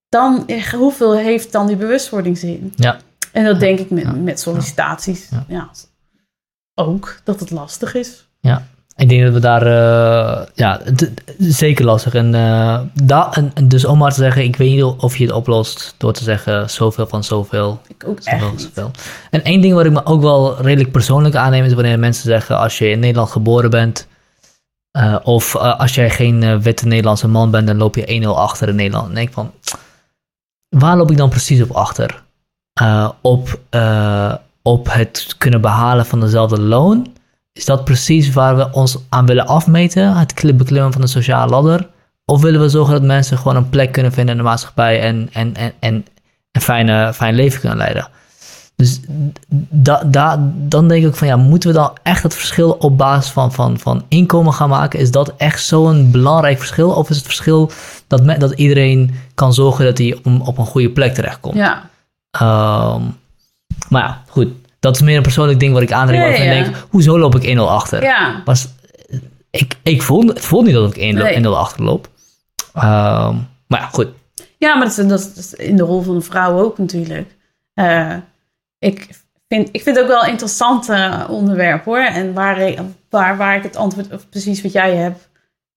dan hoeveel heeft dan die bewustwording Ja. En dat denk ik met, Ja. met sollicitaties. Ja. Ja. Ook, dat het lastig is. Ik denk dat we daar, eh, ja, zeker lastig. En, eh, da, en, en dus om maar te zeggen, ik weet niet of je het oplost door te zeggen zoveel van zoveel, Ik ook echt zoveel. En één ding wat ik me ook wel redelijk persoonlijk aanneem is wanneer mensen zeggen als je in Nederland geboren bent eh, of eh, als jij geen eh, witte Nederlandse man bent, dan loop je 1-0 achter in Nederland. Dan denk van, waar loop ik dan precies op achter? Op, op het kunnen behalen van dezelfde loon? Is dat precies waar we ons aan willen afmeten? Het kli- beklimmen van de sociale ladder? Of willen we zorgen dat mensen gewoon een plek kunnen vinden in de maatschappij en, en, en, en een fijne, fijn leven kunnen leiden? Dus da, da, dan denk ik van ja, moeten we dan echt het verschil op basis van, van, van inkomen gaan maken? Is dat echt zo'n belangrijk verschil? Of is het verschil dat, me, dat iedereen kan zorgen dat hij op, op een goede plek terechtkomt? Ja, Ehm, maar ja, goed. Dat is meer een persoonlijk ding wat ik aandring. Ja, waarvan ik ja. denk, hoezo loop ik 1-0 achter? ja. Was, ik, ik voel, het voelt niet dat ik 1-0 Nee. 1-0 achterloop. Ehm, maar ja, goed. ja maar dat is, dat, is, in de rol van een vrouw ook natuurlijk. Eh, ik, vind, ik vind het ook wel een interessant eh, onderwerp hoor. En waar, ik- waar, waar ik het antwoord, of precies wat jij hebt.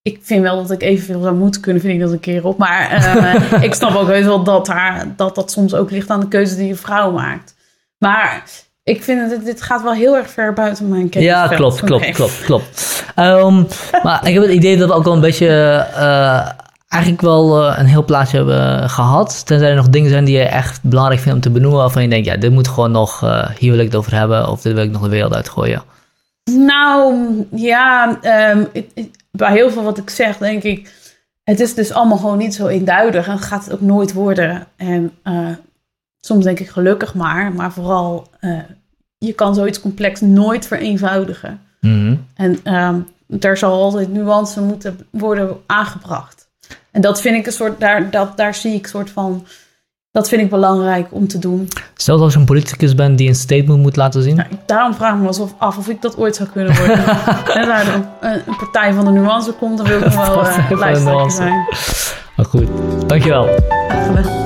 Ik vind wel dat ik evenveel zou moeten kunnen, vind ik dat een keer op. Maar eh, ik snap ook heus wel dat, daar, dat dat soms ook ligt aan de keuze die een vrouw maakt. Maar ik vind het, dit gaat wel heel erg ver buiten mijn kennis. Ja, klopt, klopt, klopt, klopt. Ehm, maar ik heb het idee dat we ook wel een beetje... eh, eigenlijk wel eh, een heel plaatje hebben gehad. Tenzij er nog dingen zijn die je echt belangrijk vindt om te benoemen... waarvan je denkt, ja, dit moet gewoon nog... eh, hier wil ik het over hebben of dit wil ik nog de wereld uitgooien. Nou, ja, ehm, bij heel veel wat ik zeg, denk ik, het is dus allemaal gewoon niet zo eenduidig en gaat het ook nooit worden. En eh, soms denk ik gelukkig maar, maar vooral, je kan zoiets complex nooit vereenvoudigen. Mhm. En ehm er zal altijd nuance moeten worden aangebracht. En dat vind ik een soort, daar, dat, daar zie ik een soort van, dat vind ik belangrijk om te doen. Stel dat als je een politicus bent die een statement moet laten zien. Ik- daarom vraag ik me alsof af of ik dat ooit zou kunnen worden. en daar er een, een partij van de nuance komt, dan wil ik wel uh, zijn. Maar goed, dankjewel. Gedaan.